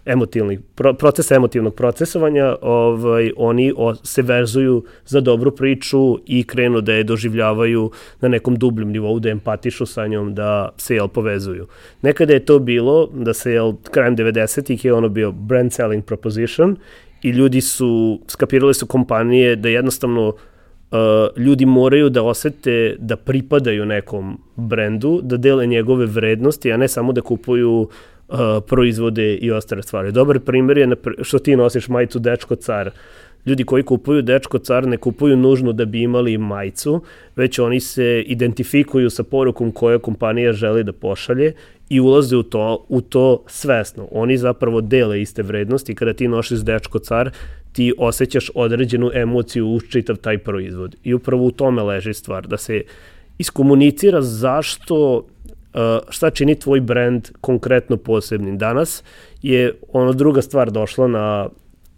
emotivnih, pro, procesa emotivnog procesovanja, ovaj, oni o, se vezuju za dobru priču i krenu da je doživljavaju na nekom dubljem nivou, da empatišu sa njom, da se jel, povezuju. Nekada je to bilo da se jel, krajem 90-ih je ono bio brand selling proposition i ljudi su, skapirali su kompanije da jednostavno uh, ljudi moraju da osete da pripadaju nekom brendu, da dele njegove vrednosti, a ne samo da kupuju uh, proizvode i ostale stvari. Dobar primjer je što ti nosiš majicu Dečko car. Ljudi koji kupuju Dečko car ne kupuju nužno da bi imali majicu, već oni se identifikuju sa porukom koju kompanija želi da pošalje i ulaze u to, u to svesno. Oni zapravo dele iste vrednosti. Kada ti nosiš Dečko car, ti osjećaš određenu emociju u čitav taj proizvod. I upravo u tome leži stvar, da se iskomunicira zašto uh, šta čini tvoj brand konkretno posebnim. Danas je ono druga stvar došla na,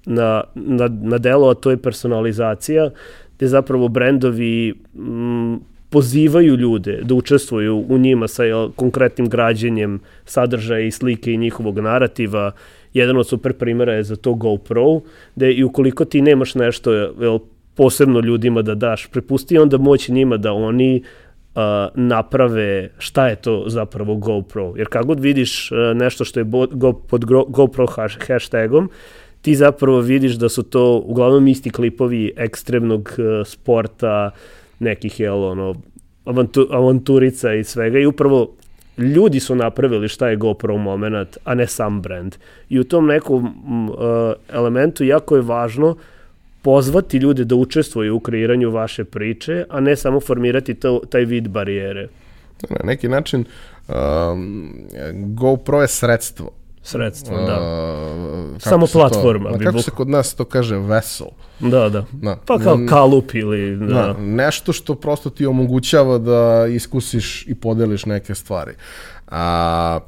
na, na, na delo, a to je personalizacija, gde zapravo brendovi m, pozivaju ljude da učestvuju u njima sa jel, konkretnim građenjem sadržaja i slike i njihovog narativa. Jedan od super primjera je za to GoPro, gde i ukoliko ti nemaš nešto jel, posebno ljudima da daš, prepusti onda moć njima da oni uh, naprave šta je to zapravo GoPro. Jer kako god vidiš uh, nešto što je bo, go, pod go, GoPro hashtagom, ti zapravo vidiš da su to uglavnom isti klipovi ekstremnog uh, sporta, nekih, jel, ono, avantu, avanturica i svega i upravo ljudi su napravili šta je GoPro moment, a ne sam brand. I u tom nekom uh, elementu jako je važno pozvati ljude da učestvuju u kreiranju vaše priče, a ne samo formirati to, taj vid barijere. Na neki način um, GoPro je sredstvo sredstvo, da. Uh, Samo platforma. To, bi kako se kod nas to kaže, vessel. Da, da. da. Pa kao kalup ili... Da. da. Nešto što prosto ti omogućava da iskusiš i podeliš neke stvari. A,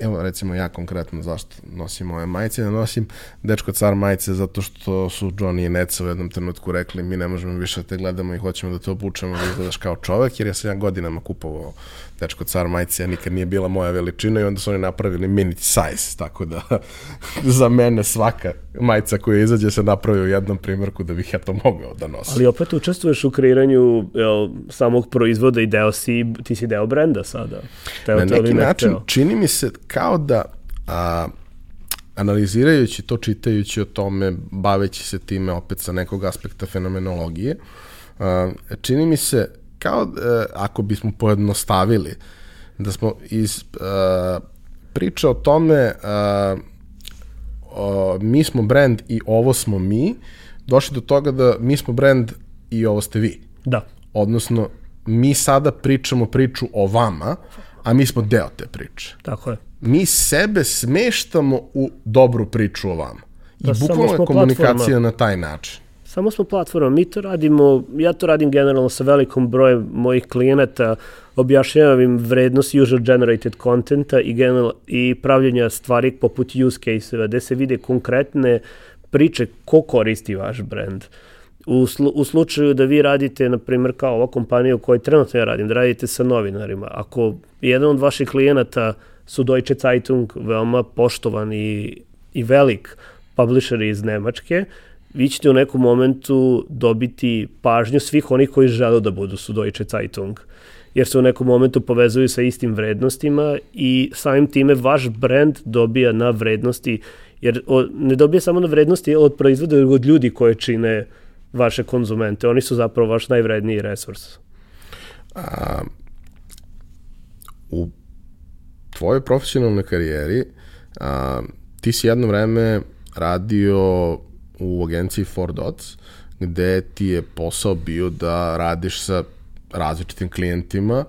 evo recimo ja konkretno zašto nosim ove majice, da nosim dečko car majice zato što su Johnny i Neca u jednom trenutku rekli mi ne možemo više da te gledamo i hoćemo da te obučemo da izgledaš kao čovek, jer ja sam ja godinama kupovao dečko car majice, nikad nije bila moja veličina i onda su oni napravili mini size, tako da za mene svaka majica koja izađe se napravi u jednom primjerku da bih ja to mogao da nosim. Ali opet učestvuješ u kreiranju jel, samog proizvoda i deo si, ti si deo brenda sada. Teo, Na neki način teo. čini mi se kao da a, analizirajući to, čitajući o tome, baveći se time opet sa nekog aspekta fenomenologije, a, čini mi se kao uh, ako bismo pojednostavili da smo iz uh, priče o tome uh, uh, mi smo brand i ovo smo mi došli do toga da mi smo brand i ovo ste vi. Da. Odnosno, mi sada pričamo priču o vama, a mi smo deo te priče. Tako je. Mi sebe smeštamo u dobru priču o vama. I da, bukvalno je komunikacija platforma. na taj način. Samo smo platforma, mi to radimo, ja to radim generalno sa velikom brojem mojih klijenata, objašnjavam im vrednost user generated contenta i, general, i pravljenja stvari poput use case-eva, gde se vide konkretne priče ko koristi vaš brand. U, slu, u slučaju da vi radite, na primjer, kao ova kompanija u kojoj trenutno ja radim, da radite sa novinarima, ako jedan od vaših klijenata su Deutsche Zeitung, veoma poštovan i, i velik publisher iz Nemačke, vi ćete u nekom momentu dobiti pažnju svih onih koji žele da budu su Deutsche Zeitung jer se u nekom momentu povezuju sa istim vrednostima i samim time vaš brand dobija na vrednosti, jer ne dobija samo na vrednosti od proizvoda, nego od ljudi koje čine vaše konzumente. Oni su zapravo vaš najvredniji resurs. A, u tvojoj profesionalnoj karijeri a, ti si jedno vreme radio u agenciji Four Dots, gde ti je posao bio da radiš sa različitim klijentima,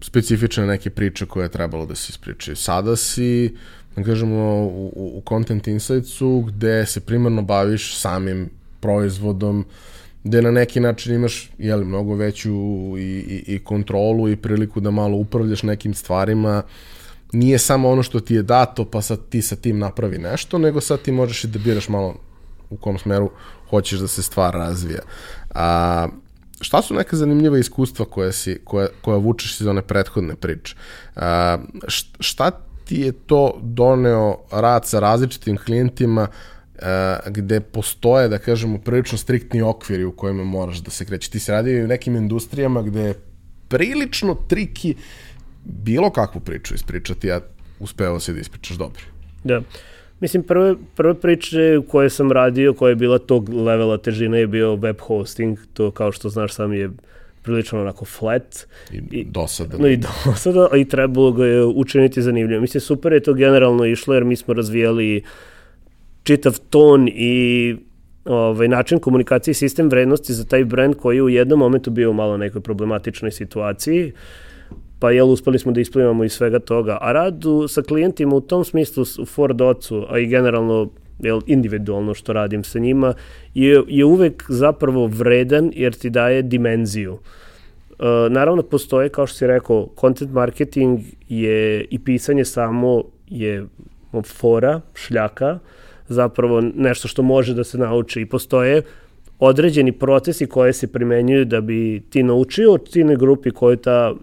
specifične neke priče koje je trebalo da se ispričaju. Sada si, da kažemo, u, u Content Insightsu gde se primarno baviš samim proizvodom, gde na neki način imaš jeli, mnogo veću i, i, i kontrolu i priliku da malo upravljaš nekim stvarima, nije samo ono što ti je dato, pa sad ti sa tim napravi nešto, nego sad ti možeš i da biraš malo u kom smeru hoćeš da se stvar razvija. A, šta su neka zanimljiva iskustva koja, si, koja, koja vučeš iz one prethodne priče? A, šta ti je to doneo rad sa različitim klijentima a, gde postoje, da kažemo, prilično striktni okviri u kojima moraš da se kreći. Ti se radi u nekim industrijama gde je prilično triki bilo kakvu priču ispričati, a uspeo si da ispričaš dobro. Da. Mislim, prve, prve priče koje sam radio, koja je bila tog levela težine, je bio web hosting, to kao što znaš sam je prilično onako flat. I, I dosada. No, I dosada, i trebalo ga je učiniti zanimljivo. Mislim, super je to generalno išlo, jer mi smo razvijali čitav ton i ovaj, način komunikacije i sistem vrednosti za taj brand koji je u jednom momentu bio u malo nekoj problematičnoj situaciji. Uh, pa jel, uspeli smo da isplivamo iz svega toga. A rad sa klijentima u tom smislu u Ford Ocu, a i generalno jel, individualno što radim sa njima, je, je uvek zapravo vredan jer ti daje dimenziju. Uh, naravno, postoje, kao što si rekao, content marketing je i pisanje samo je fora, šljaka, zapravo nešto što može da se nauči i postoje određeni procesi koje se primenjuju da bi ti naučio ciljnoj grupi koju ta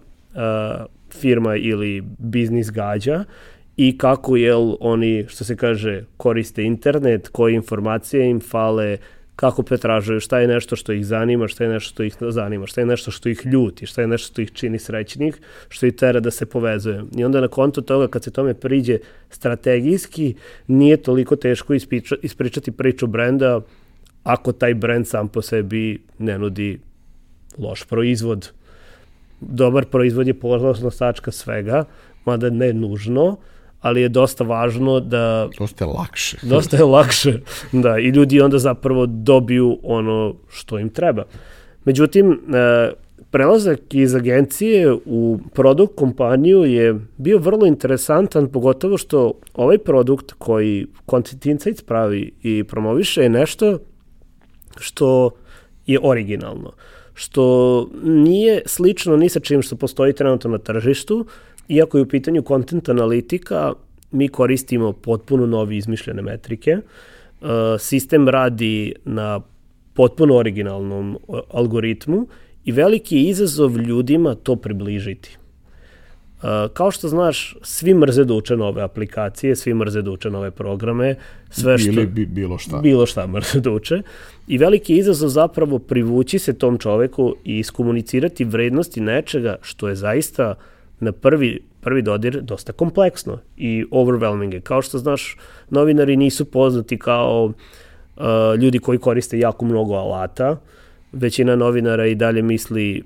firma ili biznis gađa i kako jel oni, što se kaže, koriste internet, koje informacije im fale, kako pretražuju, šta je nešto što ih zanima, šta je nešto što ih zanima, šta je nešto što ih ljuti, šta je nešto što ih čini srećnih, što ih tera da se povezuje. I onda na konto toga, kad se tome priđe strategijski, nije toliko teško ispriča, ispričati priču brenda ako taj brend sam po sebi ne nudi loš proizvod dobar proizvod je polazna tačka svega, mada ne nužno, ali je dosta važno da... Dosta je lakše. Dosta je lakše, da, i ljudi onda zapravo dobiju ono što im treba. Međutim, e, prelazak iz agencije u produkt kompaniju je bio vrlo interesantan, pogotovo što ovaj produkt koji Content Insights pravi i promoviše je nešto što je originalno. Uh, što nije slično ni sa čim što postoji trenutno na tržištu, iako je u pitanju content analitika, mi koristimo potpuno novi izmišljene metrike. Uh, sistem radi na potpuno originalnom algoritmu i veliki je izazov ljudima to približiti. Uh, kao što znaš, svi mrze da uče nove aplikacije, svi mrze da uče nove programe, sve što... Ili bi, bilo šta. Bilo šta mrze da uče. I veliki izazov zapravo privući se tom čoveku i iskomunicirati vrednosti nečega što je zaista na prvi, prvi dodir dosta kompleksno i overwhelming je. Kao što znaš, novinari nisu poznati kao uh, ljudi koji koriste jako mnogo alata. Većina novinara i dalje misli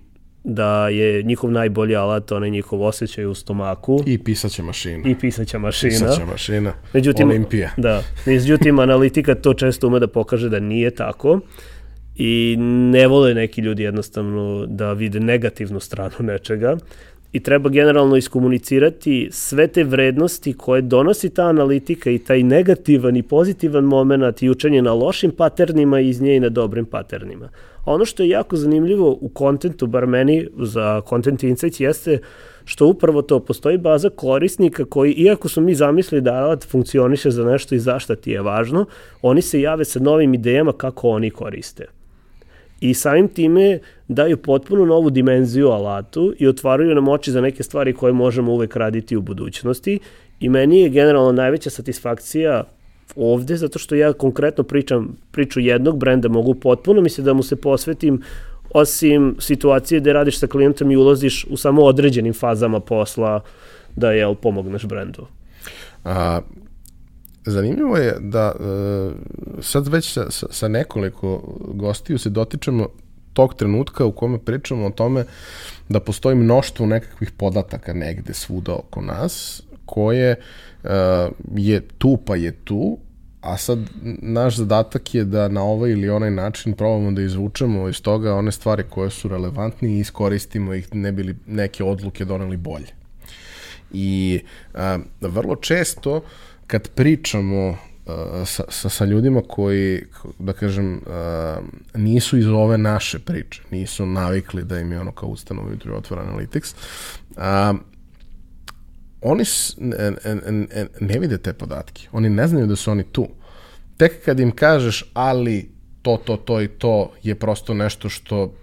da je njihov najbolji alat onaj njihov osjećaj u stomaku. I pisaća mašina. I pisaća mašina. Pisaća mašina. Međutim, Olimpija. Da. Međutim, analitika to često ume da pokaže da nije tako i ne vole neki ljudi jednostavno da vide negativnu stranu nečega i treba generalno iskomunicirati sve te vrednosti koje donosi ta analitika i taj negativan i pozitivan moment i učenje na lošim paternima iz nje i na dobrim paternima. Ono što je jako zanimljivo u kontentu, bar meni za Content Insights, jeste što upravo to postoji baza korisnika koji, iako su mi zamislili da alat funkcioniše za nešto i zašta ti je važno, oni se jave sa novim idejama kako oni koriste. I samim time daju potpuno novu dimenziju alatu i otvaraju nam oči za neke stvari koje možemo uvek raditi u budućnosti. I meni je generalno najveća satisfakcija ovde, zato što ja konkretno pričam priču jednog brenda, mogu potpuno misle da mu se posvetim osim situacije gde radiš sa klijentom i ulaziš u samo određenim fazama posla da je pomogneš brendu. A, zanimljivo je da e, sad već sa, sa, nekoliko gostiju se dotičemo tog trenutka u kome pričamo o tome da postoji mnoštvo nekakvih podataka negde svuda oko nas koje uh, je tu pa je tu, a sad naš zadatak je da na ovaj ili onaj način probamo da izvučemo iz toga one stvari koje su relevantne i iskoristimo ih ne bili neke odluke doneli bolje. I uh, vrlo često kad pričamo sa, sa, sa ljudima koji, da kažem, uh, nisu iz ove naše priče, nisu navikli da im je ono kao ustanova jutro otvora Analytics, uh, oni ne, ne, ne vide te podatke. Oni ne znaju da su oni tu. tek kad im kažeš ali to, to, to i to je prosto nešto što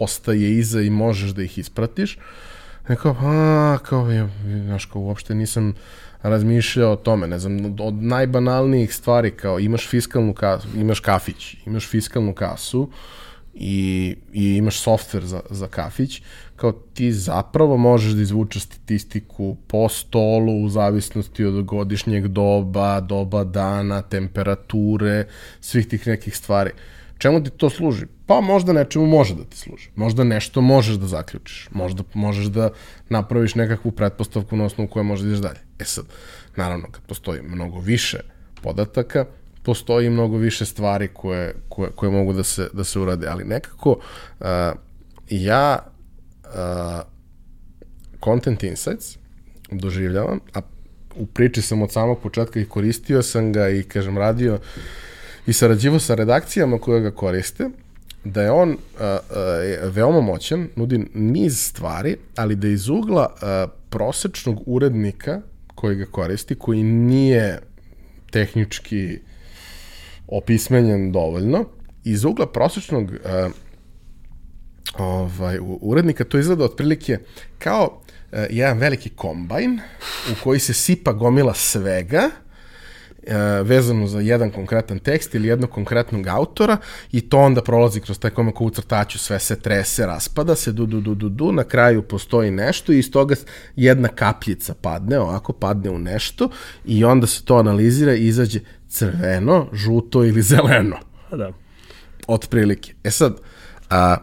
ostaje iza i možeš da ih ispratiš, Neko, a, kao, ja, znaš, kao, uopšte nisam razmišljao o tome, ne znam, od najbanalnijih stvari, kao, imaš fiskalnu kasu, imaš kafić, imaš fiskalnu kasu i, i imaš softver za, za kafić, kao ti zapravo možeš da izvučeš statistiku po stolu u zavisnosti od godišnjeg doba, doba dana, temperature, svih tih nekih stvari. Čemu ti to služi? Pa možda nečemu može da ti služi. Možda nešto možeš da zaključiš. Možda možeš da napraviš nekakvu pretpostavku na osnovu koje možeš da ideš dalje. E sad, naravno, kad postoji mnogo više podataka, postoji mnogo više stvari koje, koje, koje mogu da se, da se urade. Ali nekako uh, ja uh, Content Insights doživljavam, a u priči sam od samog početka i koristio sam ga i, kažem, radio i sarađivo sa redakcijama koje ga koriste, da je on uh, uh, veoma moćan, nudi niz stvari, ali da iz ugla uh, prosečnog urednika koji ga koristi, koji nije tehnički opismenjen dovoljno, iz ugla prosečnog uh, ovaj, urednika to izgleda otprilike kao uh, jedan veliki kombajn u koji se sipa gomila svega, vezano za jedan konkretan tekst ili jednog konkretnog autora i to onda prolazi kroz taj komak u crtaču, sve se trese, raspada se, du, du, du, du, du, na kraju postoji nešto i iz toga jedna kapljica padne, ovako padne u nešto i onda se to analizira i izađe crveno, žuto ili zeleno. Da. Otprilike. E sad, a,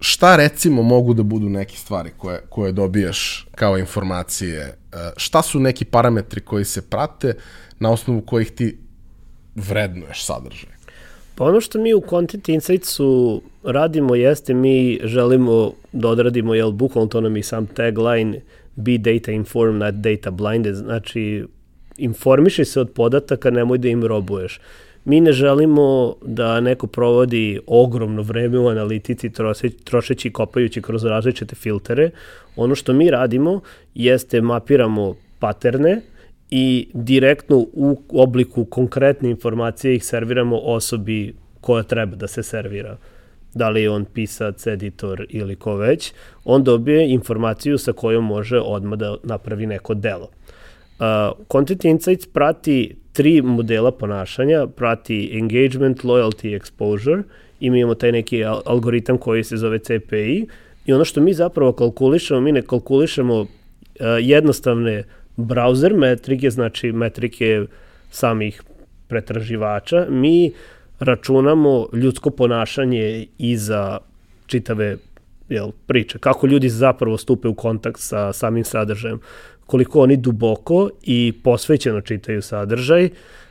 šta recimo mogu da budu neke stvari koje, koje dobijaš kao informacije? Šta su neki parametri koji se prate na osnovu kojih ti vrednuješ sadržaj? Pa ono što mi u Content Insightsu radimo jeste mi želimo da odradimo, jel, bukvalno to nam i sam tagline be data informed, not data blinded, znači informiši se od podataka, nemoj da im robuješ. Mi ne želimo da neko provodi ogromno vreme u analitici trošeći i kopajući kroz različite filtere. Ono što mi radimo jeste mapiramo paterne, i direktno u obliku konkretne informacije ih serviramo osobi koja treba da se servira. Da li je on pisac, editor ili ko već, on dobije informaciju sa kojom može odmah da napravi neko delo. Uh, Content Insights prati tri modela ponašanja, prati engagement, loyalty, exposure i mi imamo taj neki algoritam koji se zove CPI i ono što mi zapravo kalkulišemo, mi ne kalkulišemo uh, jednostavne browser metrike, znači metrike samih pretraživača, mi računamo ljudsko ponašanje iza čitave jel, priče, kako ljudi zapravo stupe u kontakt sa samim sadržajem, koliko oni duboko i posvećeno čitaju sadržaj, Uh,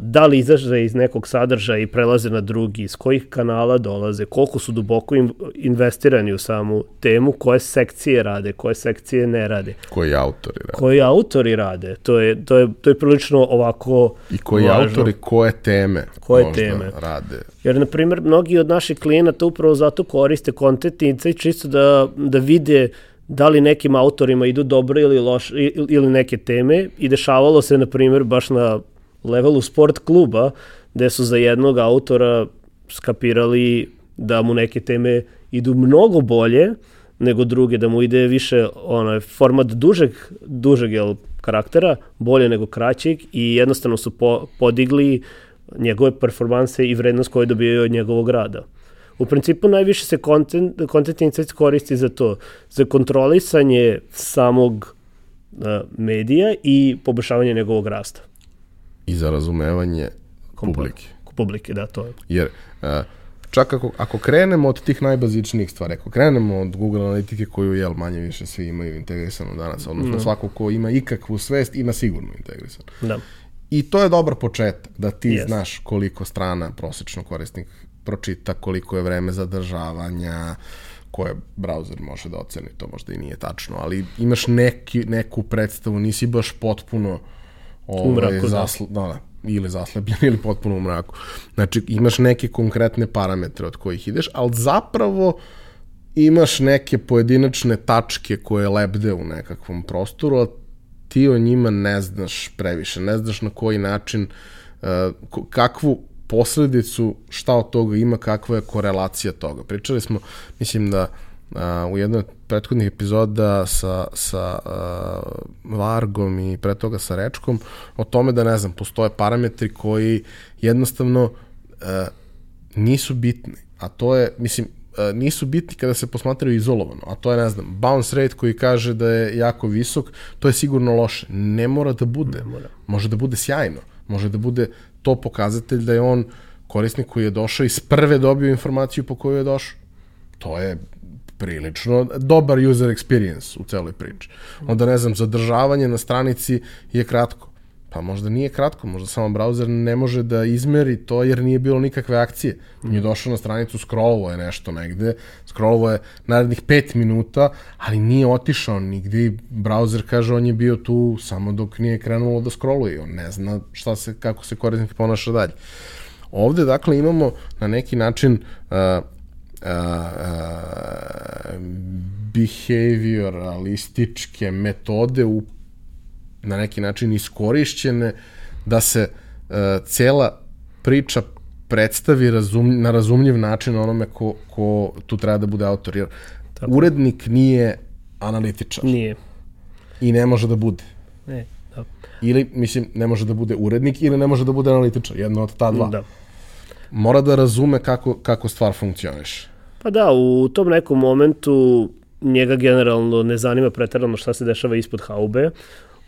da li izaže iz nekog sadržaja i prelaze na drugi, iz kojih kanala dolaze, koliko su duboko investirani u samu temu, koje sekcije rade, koje sekcije ne rade. Koji autori rade. Koji autori rade. To je, to je, to je prilično ovako I koji važno. autori, koje teme koje teme. rade. Jer, na primjer, mnogi od naših klijenata upravo zato koriste content insight čisto da, da vide da li nekim autorima idu dobro ili loše ili neke teme i dešavalo se na primjer baš na levelu sport kluba, gde su za jednog autora skapirali da mu neke teme idu mnogo bolje nego druge, da mu ide više onaj format dužeg, dužeg jel, karaktera, bolje nego kraćeg i jednostavno su po, podigli njegove performanse i vrednost koje dobijaju od njegovog rada. U principu najviše se content, content insights koristi za to, za kontrolisanje samog uh, medija i poboljšavanje njegovog rasta i za razumevanje publike. Publike, da, to je. Jer uh, čak ako, ako krenemo od tih najbazičnijih stvari, ako krenemo od Google analitike koju jel manje više svi imaju integrisanu danas, odnosno no. svako ko ima ikakvu svest ima sigurno integrisanu. Da. I to je dobar početak, da ti yes. znaš koliko strana prosečno korisnik pročita, koliko je vreme zadržavanja, koje browser može da oceni, to možda i nije tačno, ali imaš neki, neku predstavu, nisi baš potpuno ovaj, u mraku, da. zasl, da. da, ili zaslepljen ili potpuno u mraku. Znači, imaš neke konkretne parametre od kojih ideš, ali zapravo imaš neke pojedinačne tačke koje lebde u nekakvom prostoru, a ti o njima ne znaš previše, ne znaš na koji način ko- kakvu posledicu, šta od toga ima, kakva je korelacija toga. Pričali smo, mislim da a, u jednoj prethodnih epizoda sa, sa a, Vargom i pre toga sa Rečkom o tome da, ne znam, postoje parametri koji jednostavno a, nisu bitni, a to je, mislim, a, nisu bitni kada se posmatraju izolovano, a to je, ne znam, bounce rate koji kaže da je jako visok, to je sigurno loše. Ne mora da bude. mora. Može da bude sjajno. Može da bude to pokazatelj da je on korisnik koji je došao iz prve dobio informaciju po kojoj je došao. To je prilično dobar user experience u celoj priči. Onda, ne znam, zadržavanje na stranici je kratko. Pa možda nije kratko, možda samo browser ne može da izmeri to jer nije bilo nikakve akcije. On je došao na stranicu, scrollovo je nešto negde, scrollovo je narednih 5 minuta, ali nije otišao nigde i browser kaže on je bio tu samo dok nije krenulo da scrolluje. On ne zna šta se, kako se korisnik ponaša dalje. Ovde, dakle, imamo na neki način uh, uh, uh, behavioralističke metode u, na neki način iskorišćene da se uh, cela priča predstavi razum, na razumljiv način onome ko, ko tu treba da bude autor. Jer Tako. urednik nije analitičar Nije. i ne može da bude. Ne, da. Ili, mislim, ne može da bude urednik ili ne može da bude analitičar. Jedno od ta dva. Da. Mora da razume kako, kako stvar funkcioniše. Pa da, u tom nekom momentu njega generalno ne zanima pretarano šta se dešava ispod haube.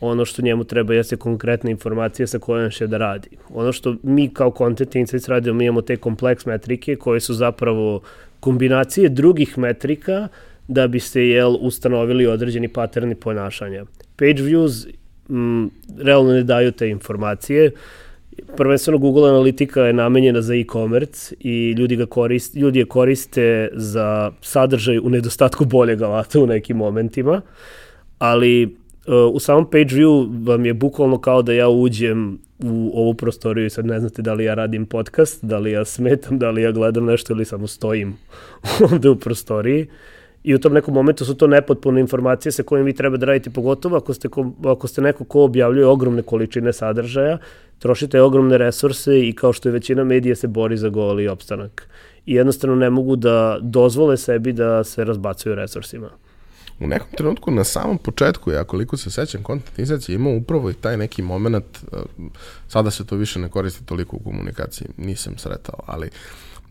Ono što njemu treba jeste konkretne informacije sa kojom će da radi. Ono što mi kao Content Insights radimo, mi imamo te kompleks metrike koje su zapravo kombinacije drugih metrika da biste jel, ustanovili određeni paterni ponašanja. Page views m, realno ne daju te informacije. Prvenstveno Google Analitika je namenjena za e-commerce i ljudi, ga koriste, ljudi je koriste za sadržaj u nedostatku boljeg alata u nekim momentima, ali uh, u samom page view vam je bukvalno kao da ja uđem u ovu prostoriju i sad ne znate da li ja radim podcast, da li ja smetam, da li ja gledam nešto ili samo stojim ovde u prostoriji. I u tom nekom momentu su to nepotpune informacije sa kojim vi treba da radite, pogotovo ako ste, ko, ako ste neko ko objavljuje ogromne količine sadržaja, trošite ogromne resurse i kao što je većina medija se bori za goli opstanak. I jednostavno ne mogu da dozvole sebi da se razbacuju resursima. U nekom trenutku na samom početku, ja koliko se sećam, Content Insights je imao upravo i taj neki moment, uh, sada se to više ne koristi toliko u komunikaciji, nisam sretao, ali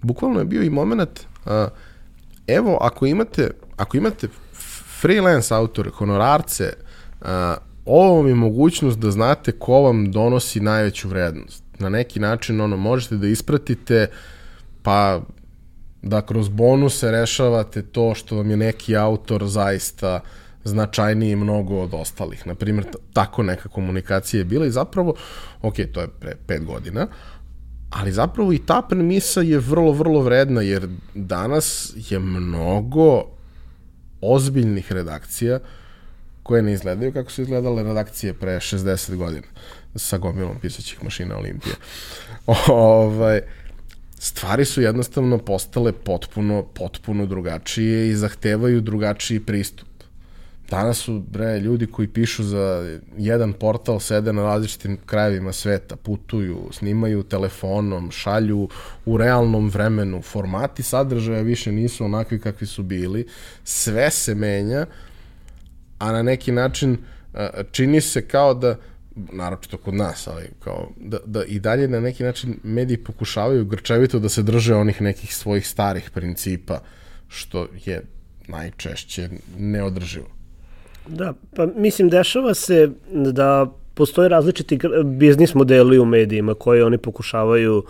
bukvalno je bio i moment, uh, evo, ako imate, ako imate freelance autore, honorarce, uh, ovo vam je mogućnost da znate ko vam donosi najveću vrednost. Na neki način ono, možete da ispratite pa da kroz bonuse rešavate to što vam je neki autor zaista značajniji mnogo od ostalih. Naprimjer, tako neka komunikacija je bila i zapravo, ok, to je pre pet godina, ali zapravo i ta premisa je vrlo, vrlo vredna, jer danas je mnogo ozbiljnih redakcija koje ne izgledaju kako su izgledale redakcije pre 60 godina sa gomilom pisaćih mašina Olimpije. ovaj, stvari su jednostavno postale potpuno, potpuno drugačije i zahtevaju drugačiji pristup. Danas su bre, ljudi koji pišu za jedan portal, sede na različitim krajevima sveta, putuju, snimaju telefonom, šalju u realnom vremenu. Formati sadržaja više nisu onakvi kakvi su bili. Sve se menja, a na neki način čini se kao da naročito kod nas, ali kao da, da i dalje na neki način mediji pokušavaju grčevito da se drže onih nekih svojih starih principa, što je najčešće neodrživo. Da, pa mislim dešava se da postoje različiti biznis modeli u medijima koje oni pokušavaju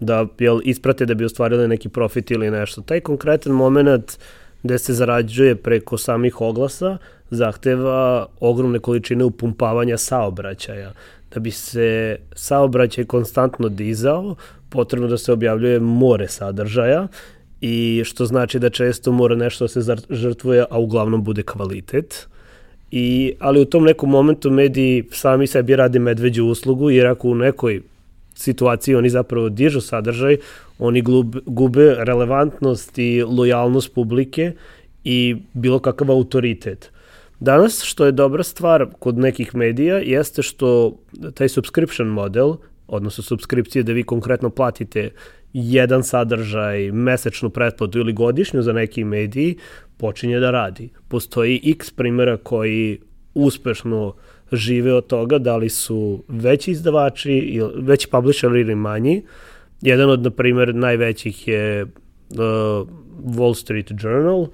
da jel, isprate da bi ostvarili neki profit ili nešto. Taj konkretan moment gde se zarađuje preko samih oglasa zahteva ogromne količine upumpavanja saobraćaja. Da bi se saobraćaj konstantno dizao, potrebno da se objavljuje more sadržaja i što znači da često mora nešto da se žrtvuje, a uglavnom bude kvalitet. I, ali u tom nekom momentu mediji sami sebi rade medveđu uslugu, jer ako u nekoj situaciji oni zapravo dižu sadržaj, oni glub, gube relevantnost i lojalnost publike i bilo kakav autoritet. Danas, što je dobra stvar kod nekih medija, jeste što taj subscription model, odnosno subskripcije da vi konkretno platite jedan sadržaj, mesečnu pretplatu ili godišnju za neki mediji, počinje da radi. Postoji x primjera koji uspešno žive od toga, da li su veći izdavači, veći publisher ili manji. Jedan od, na primjer, najvećih je uh, Wall Street Journal,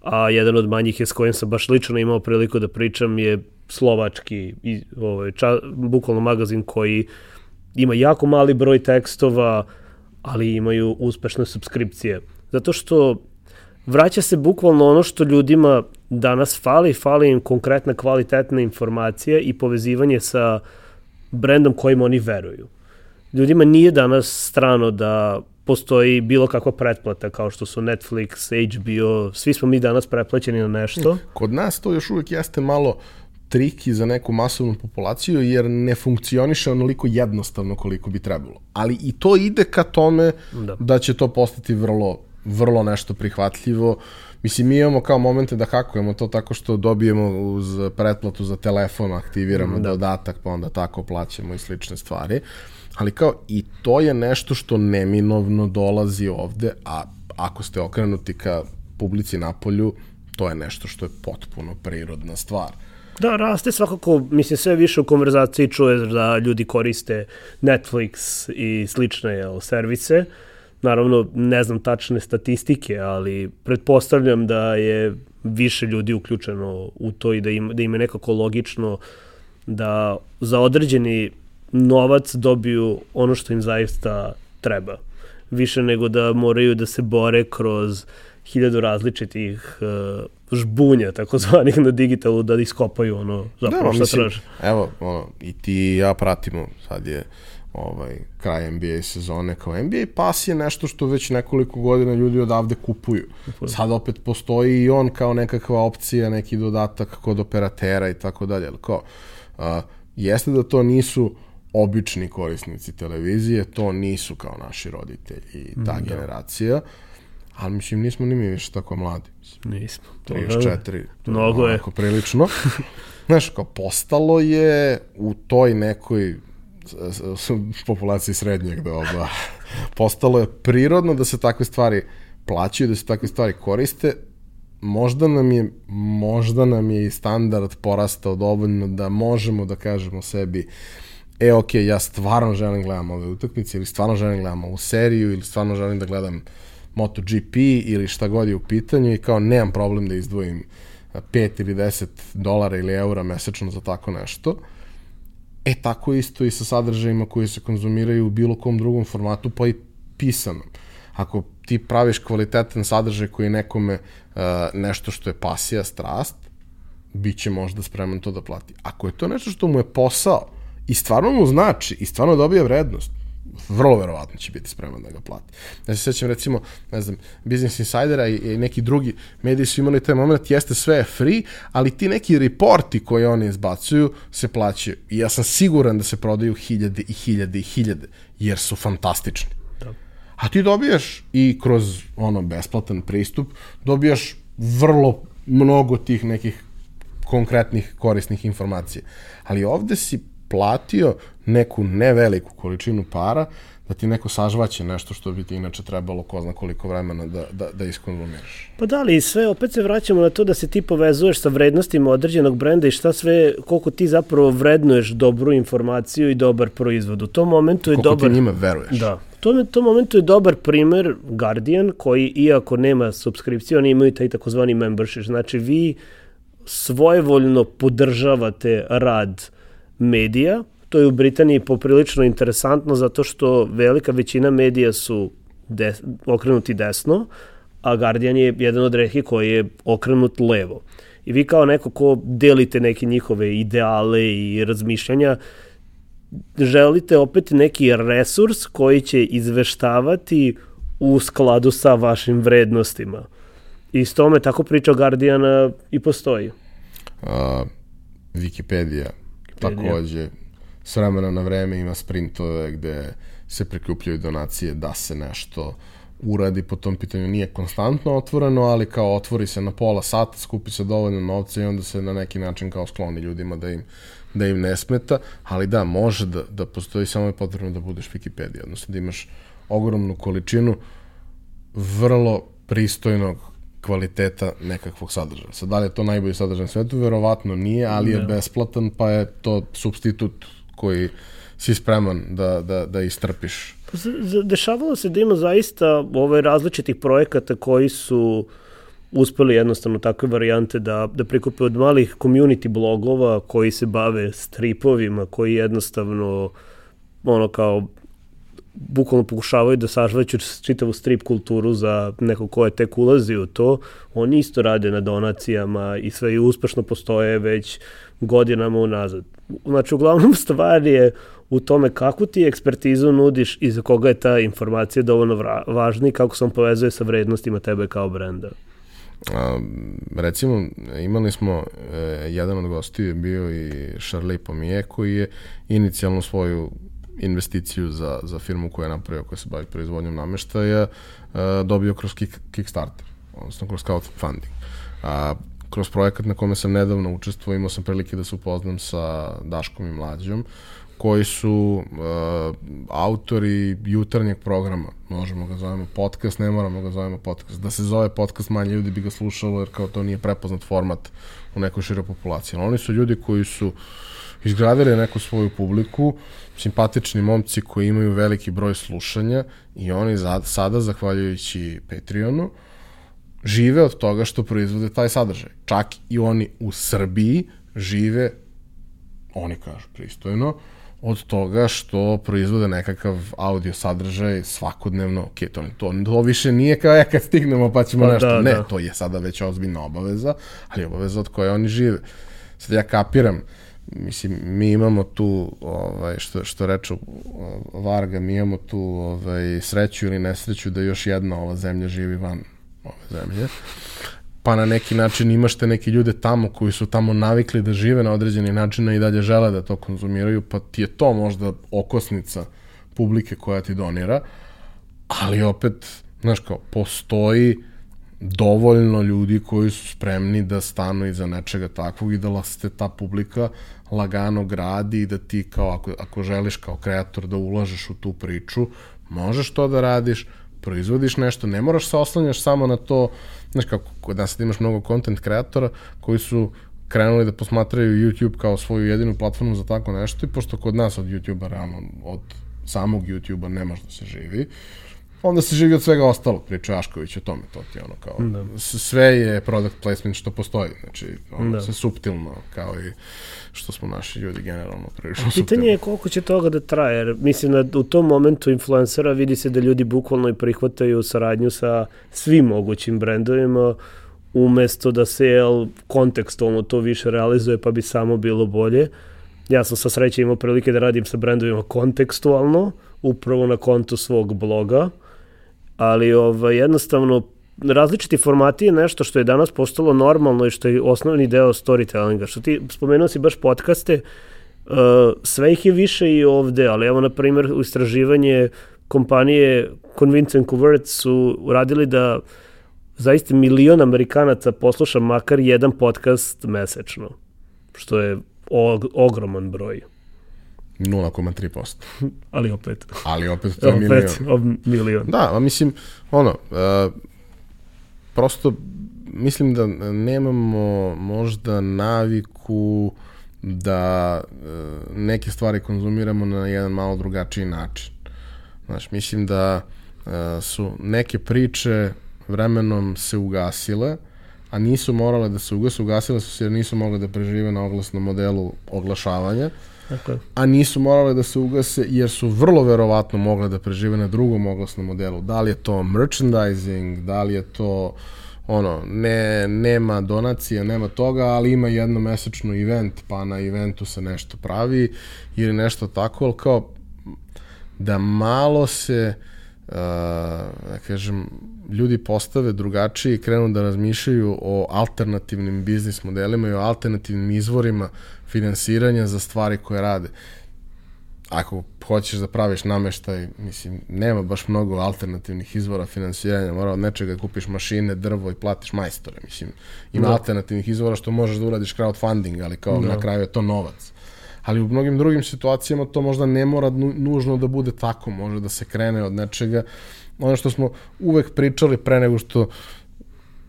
a jedan od manjih je s kojim sam baš lično imao priliku da pričam je slovački, ovaj, ča, bukvalno magazin koji ima jako mali broj tekstova, ali imaju uspešne subskripcije. Zato što vraća se bukvalno ono što ljudima danas fali, fali im konkretna kvalitetna informacija i povezivanje sa brendom kojim oni veruju. Ljudima nije danas strano da postoji bilo kakva pretplata kao što su Netflix, HBO, svi smo mi danas pretplaćeni na nešto. Kod nas to još uvek jeste malo triki za neku masovnu populaciju jer ne funkcioniše onoliko jednostavno koliko bi trebalo. Ali i to ide ka tome da, da će to postati vrlo, vrlo nešto prihvatljivo. Mislim, mi imamo kao momente da hakujemo to tako što dobijemo uz pretplatu za telefon, aktiviramo da. dodatak, pa onda tako plaćamo i slične stvari. Ali kao i to je nešto što neminovno dolazi ovde, a ako ste okrenuti ka publici na polju, to je nešto što je potpuno prirodna stvar. Da, raste svakako, mislim, sve više u konverzaciji čuje da ljudi koriste Netflix i slične jel, servise. Naravno, ne znam tačne statistike, ali pretpostavljam da je više ljudi uključeno u to i da im, da im je nekako logično da za određeni novac dobiju ono što im zaista treba. Više nego da moraju da se bore kroz hiljadu različitih uh, žbunja, takozvanih na digitalu, da iskopaju ono zapravo da, šta mislim, traže. Evo, ono, i ti i ja pratimo, sad je ovaj, kraj NBA sezone kao NBA pas je nešto što već nekoliko godina ljudi odavde kupuju. Sad opet postoji i on kao nekakva opcija, neki dodatak kod operatera i tako dalje. Kao, uh, jeste da to nisu obični korisnici televizije, to nisu kao naši roditelji i ta da. generacija, ali mislim nismo ni mi više tako mladi. Nismo. 34, Mnogo je. prilično. Znaš, kao postalo je u toj nekoj populaciji srednjeg doba, postalo je prirodno da se takve stvari plaćaju, da se takve stvari koriste, možda nam je možda nam je i standard porastao dovoljno da možemo da kažemo sebi uh, e, ok, ja stvarno želim gledam ove utakmice ili stvarno želim gledam ovu seriju ili stvarno želim da gledam MotoGP ili šta god je u pitanju i kao nemam problem da izdvojim 5 ili 10 dolara ili eura mesečno za tako nešto. E, tako isto i sa sadržajima koji se konzumiraju u bilo kom drugom formatu, pa i pisanom. Ako ti praviš kvalitetan sadržaj koji je nekome uh, nešto što je pasija, strast, bit će možda spreman to da plati. Ako je to nešto što mu je posao, i stvarno mu znači i stvarno dobija vrednost, vrlo verovatno će biti spreman da ga plati. Ja se sećam recimo, ne znam, Business Insidera i, i neki drugi mediji su imali taj moment, jeste sve free, ali ti neki reporti koje oni izbacuju se plaćaju. I ja sam siguran da se prodaju hiljade i hiljade i hiljade, jer su fantastični. Da. A ti dobijaš i kroz ono besplatan pristup, dobijaš vrlo mnogo tih nekih konkretnih korisnih informacija. Ali ovde si platio neku neveliku količinu para da ti neko sažvaće nešto što bi ti inače trebalo ko zna koliko vremena da, da, da iskonzumiraš. Pa da li, sve, opet se vraćamo na to da se ti povezuješ sa vrednostima određenog brenda i šta sve, koliko ti zapravo vrednuješ dobru informaciju i dobar proizvod. U tom momentu je koliko dobar... Koliko ti njima veruješ. Da. U tom, tom momentu je dobar primer Guardian, koji iako nema subskripciju, oni imaju taj takozvani membership. Znači vi svojevoljno podržavate rad uh, medija. To je u Britaniji poprilično interesantno zato što velika većina medija su des, okrenuti desno, a Guardian je jedan od redkih koji je okrenut levo. I vi kao neko ko delite neke njihove ideale i razmišljanja, želite opet neki resurs koji će izveštavati u skladu sa vašim vrednostima. I s tome tako priča Guardiana i postoji. Uh, Wikipedia takođe s vremena na vreme ima sprintove gde se prikupljaju donacije da se nešto uradi po tom pitanju. Nije konstantno otvoreno, ali kao otvori se na pola sata, skupi se dovoljno novca i onda se na neki način kao skloni ljudima da im da im ne smeta, ali da, može da, da postoji, samo je potrebno da budeš Wikipedia, odnosno da imaš ogromnu količinu vrlo pristojnog kvaliteta nekakvog sadržaja. Sad, da li je to najbolji sadržaj na svetu? Verovatno nije, ali je besplatan, pa je to substitut koji si spreman da, da, da istrpiš. Pa, dešavalo se da ima zaista ove različitih projekata koji su uspeli jednostavno takve varijante da, da prikupe od malih community blogova koji se bave stripovima, koji jednostavno ono kao bukvalno pokušavaju da sažvaću čitavu strip kulturu za neko ko je tek ulazi u to. Oni isto rade na donacijama i sve i uspešno postoje već godinama unazad. Znači, uglavnom stvar je u tome kako ti ekspertizu nudiš i za koga je ta informacija dovoljno važna i kako se on povezuje sa vrednostima tebe kao brenda. A, recimo, imali smo, e, jedan od gostiju je bio i Charlie Pomije koji je inicijalno svoju investiciju za, za firmu koju je napravio, koja se bavi proizvodnjom nameštaja, uh, dobio kroz kick, Kickstarter, odnosno kroz crowdfunding. A, kroz projekat na kome sam nedavno učestvovao, imao sam prilike da se upoznam sa Daškom i Mlađom, koji su uh, autori jutarnjeg programa, možemo ga zovemo podcast, ne moramo ga zovemo podcast. Da se zove podcast, manje ljudi bi ga slušalo, jer kao to nije prepoznat format u nekoj široj populaciji. Ali oni su ljudi koji su izgradili neku svoju publiku, simpatični momci koji imaju veliki broj slušanja i oni za, sada, zahvaljujući Patreonu, žive od toga što proizvode taj sadržaj. Čak i oni u Srbiji žive, oni kažu pristojno, od toga što proizvode nekakav audio sadržaj svakodnevno, ok, to, to, to više nije kao ja kad stignemo pa ćemo pa, nešto, da, ne, da. to je sada već ozbiljna obaveza, ali obaveza od koje oni žive. Sad ja kapiram, uh, mislim, mi imamo tu, ovaj, što, što reče Varga, mi imamo tu ovaj, sreću ili nesreću da još jedna ova zemlja živi van ove zemlje. Pa na neki način imaš te neke ljude tamo koji su tamo navikli da žive na određeni način i dalje žele da to konzumiraju, pa ti je to možda okosnica publike koja ti donira, ali opet, znaš kao, postoji dovoljno ljudi koji su spremni da stanu iza nečega takvog i da se ta publika lagano gradi i da ti kao ako, ako želiš kao kreator da ulažeš u tu priču, možeš to da radiš, proizvodiš nešto, ne moraš se oslanjaš samo na to, znaš kako kod nas imaš mnogo content kreatora koji su krenuli da posmatraju YouTube kao svoju jedinu platformu za tako nešto i pošto kod nas od YouTube-a realno od samog YouTube-a ne može da se živi, uh, onda se živi od svega ostalog, priča Ašković o tome, to ti ono kao, da. sve je product placement što postoji, znači, ono da. se subtilno, kao i što smo naši ljudi generalno prilično subtilno. Pitanje je koliko će toga da traje, jer mislim da u tom momentu influencera vidi se da ljudi bukvalno i prihvataju saradnju sa svim mogućim brendovima, umesto da se jel, kontekstualno to više realizuje, pa bi samo bilo bolje. Ja sam sa sreće imao prilike da radim sa brendovima kontekstualno, upravo na kontu svog bloga, ali ovaj, jednostavno različiti formati je nešto što je danas postalo normalno i što je osnovni deo storytellinga. Što ti spomenuo si baš podcaste, uh, sve ih je više i ovde, ali evo na primjer istraživanje kompanije Convince and Convert su uradili da zaista milion Amerikanaca posluša makar jedan podcast mesečno, što je og ogroman broj. 0,3%. Ali opet. Ali opet to je opet, milion. milion. Da, a mislim, ono, uh, prosto mislim da nemamo možda naviku da uh, neke stvari konzumiramo na jedan malo drugačiji način. Znaš, mislim da uh, su neke priče vremenom se ugasile, a nisu morale da se ugase, ugasile su se jer nisu mogle da prežive na oglasnom modelu oglašavanja. A nisu morale da se ugase jer su vrlo verovatno mogle da prežive na drugom oglasnom modelu. Da li je to merchandising, da li je to ono, ne, nema donacija, nema toga, ali ima jedno mesečno event, pa na eventu se nešto pravi ili nešto tako, ali kao da malo se uh, da kažem, ljudi postave drugačije i krenu da razmišljaju o alternativnim biznis modelima i o alternativnim izvorima finansiranja za stvari koje rade. Ako hoćeš da praviš nameštaj, mislim, nema baš mnogo alternativnih izvora finansiranja, mora od nečega da kupiš mašine, drvo i platiš majstore, mislim. Ima da. alternativnih izvora što možeš da uradiš crowdfunding, ali kao da. na kraju je to novac. ali u mnogim drugim situacijama to možda ne mora nužno da bude tako, može da se krene od nečega. Ono što smo uvek pričali pre nego što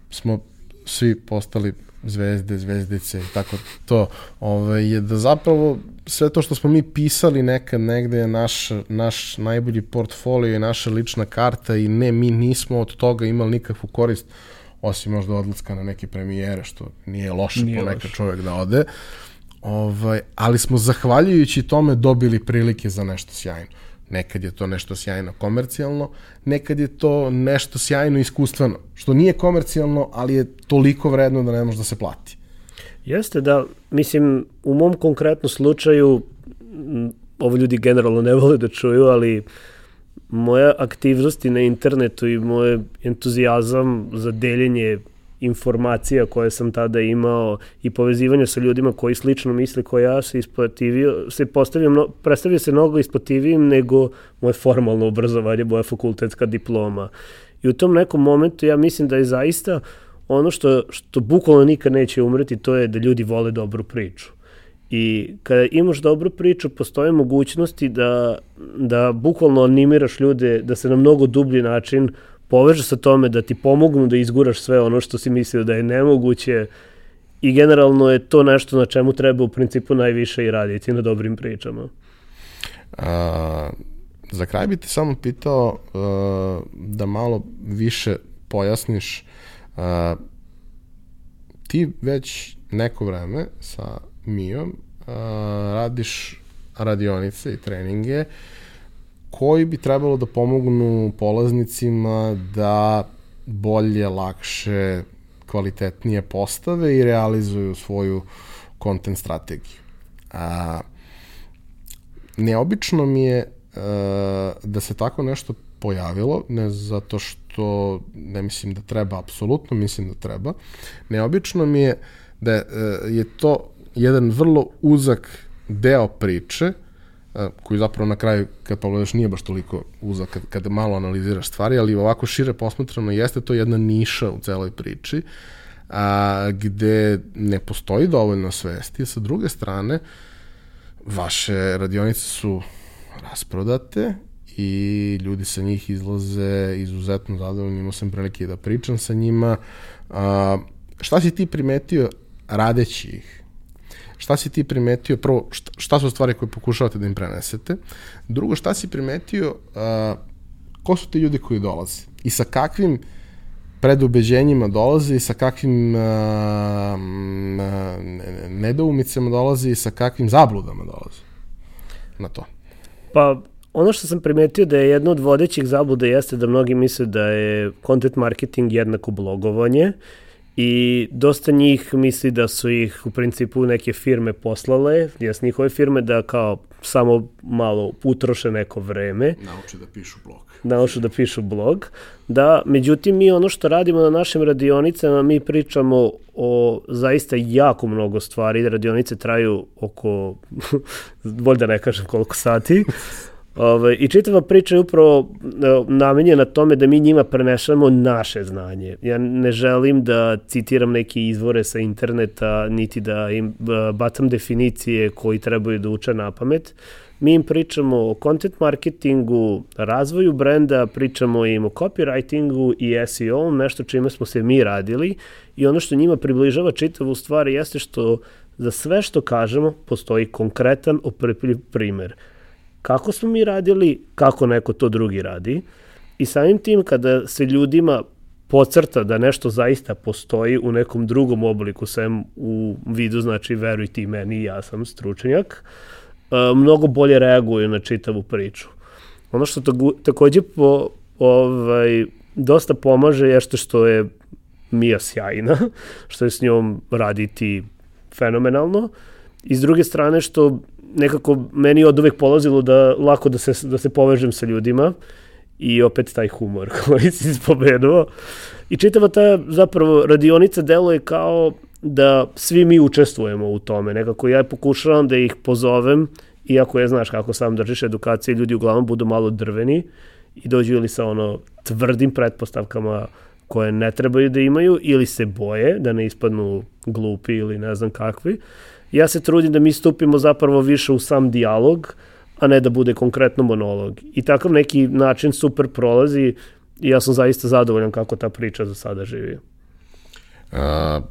smo svi postali zvezde, zvezdice i tako to, ovaj, je da zapravo sve to što smo mi pisali nekad negde je naš, naš najbolji portfolio i naša lična karta i ne, mi nismo od toga imali nikakvu korist osim možda odlaska na neke premijere, što nije loše nije ponekad loše. čovjek da ode. Ovaj, ali smo zahvaljujući tome dobili prilike za nešto sjajno. Nekad je to nešto sjajno komercijalno, nekad je to nešto sjajno iskustveno, što nije komercijalno, ali je toliko vredno da ne može da se plati. Jeste da, mislim, u mom konkretnom slučaju, ovo ljudi generalno ne vole da čuju, ali moja aktivnosti na internetu i moj entuzijazam za deljenje informacija koje sam tada imao i povezivanje sa ljudima koji slično misle kao ja se isplativio, se postavio, mno, predstavio se mnogo isplativijim nego moje formalno obrazovanje, moja fakultetska diploma. I u tom nekom momentu ja mislim da je zaista ono što, što bukvalno nikad neće umreti, to je da ljudi vole dobru priču. I kada imaš dobru priču, postoje mogućnosti da, da bukvalno animiraš ljude da se na mnogo dublji način poveže sa tome da ti pomognu da izguraš sve ono što si mislio da je nemoguće i generalno je to nešto na čemu treba u principu najviše i raditi na dobrim pričama. A, za kraj bi te samo pitao a, da malo više pojasniš a, ti već neko vreme sa Mijom a, radiš radionice i treninge koji bi trebalo da pomognu polaznicima da bolje, lakše, kvalitetnije postave i realizuju svoju content strategiju. A, neobično mi je a, da se tako nešto pojavilo, ne zato što ne mislim da treba, apsolutno mislim da treba. Neobično mi je da je, je to jedan vrlo uzak deo priče, koji zapravo na kraju, kad pogledaš, nije baš toliko uzak kad, kad malo analiziraš stvari, ali ovako šire posmatrano jeste to jedna niša u celoj priči, a, gde ne postoji dovoljno svesti, sa druge strane, vaše radionice su rasprodate i ljudi sa njih izlaze izuzetno zadovoljni, imao sam prilike da pričam sa njima. A, šta si ti primetio radeći ih? Šta si ti primetio, prvo, šta, šta su stvari koje pokušavate da im prenesete, drugo, šta si primetio, uh, ko su ti ljudi koji dolaze? I sa kakvim predubeđenjima dolaze i sa kakvim uh, nedoumicama dolaze i sa kakvim zabludama dolaze? Na to. Pa, ono što sam primetio da je jedno od vodećih zabluda jeste da mnogi misle da je content marketing jednako blogovanje i dosta njih misli da su ih u principu neke firme poslale, jes njihove firme da kao samo malo utroše neko vreme. Nauče da pišu blog. Nauče da pišu blog. Da, međutim, mi ono što radimo na našim radionicama, mi pričamo o zaista jako mnogo stvari. Radionice traju oko, bolj da ne kažem koliko sati. Ove, ovaj, I čitava priča je upravo e, namenjena tome da mi njima prenešamo naše znanje. Ja ne želim da citiram neke izvore sa interneta, niti da im e, bacam definicije koji trebaju da uče na pamet. Mi im pričamo o content marketingu, razvoju brenda, pričamo im o copywritingu i SEO, nešto čime smo se mi radili i ono što njima približava čitavu stvar jeste što za sve što kažemo postoji konkretan oprepljiv primer kako smo mi radili, kako neko to drugi radi. I samim tim kada se ljudima pocrta da nešto zaista postoji u nekom drugom obliku, sem u vidu, znači veruj ti meni, ja sam stručnjak, mnogo bolje reaguju na čitavu priču. Ono što takođe po, ovaj, dosta pomaže je što, što je Mija sjajna, što je s njom raditi fenomenalno. I s druge strane što nekako meni od uvek polazilo da lako da se, da se povežem sa ljudima i opet taj humor koji si spomenuo. I čitava ta zapravo radionica deluje kao da svi mi učestvujemo u tome. Nekako ja pokušavam da ih pozovem, iako je, znaš, kako sam držiš edukacije, ljudi uglavnom budu malo drveni i dođu ili sa ono tvrdim pretpostavkama koje ne trebaju da imaju ili se boje da ne ispadnu glupi ili ne znam kakvi Ja se trudim da mi stupimo zapravo više u sam dijalog, a ne da bude konkretno monolog. I takav neki način super prolazi i ja sam zaista zadovoljan kako ta priča za sada živi. A,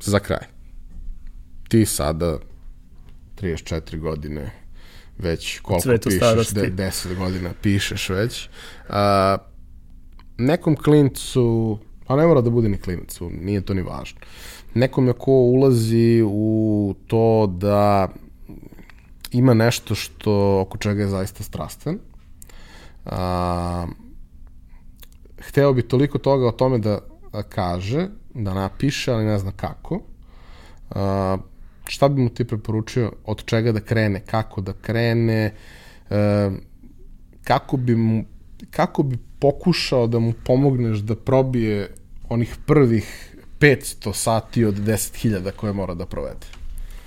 za kraj. Ti sada 34 godine već koliko Cvetu pišeš, starosti. de, 10 godina pišeš već. A, nekom klincu, pa ne mora da bude ni klinac, nije to ni važno. Nekome ko ulazi u to da ima nešto što oko čega je zaista strastven. A, hteo bi toliko toga o tome da, da kaže, da napiše, ali ne zna kako. A, šta bi mu ti preporučio, od čega da krene, kako da krene, e, kako bi mu kako bi pokušao da mu pomogneš da probije onih prvih 500 sati od 10.000 koje mora da provede?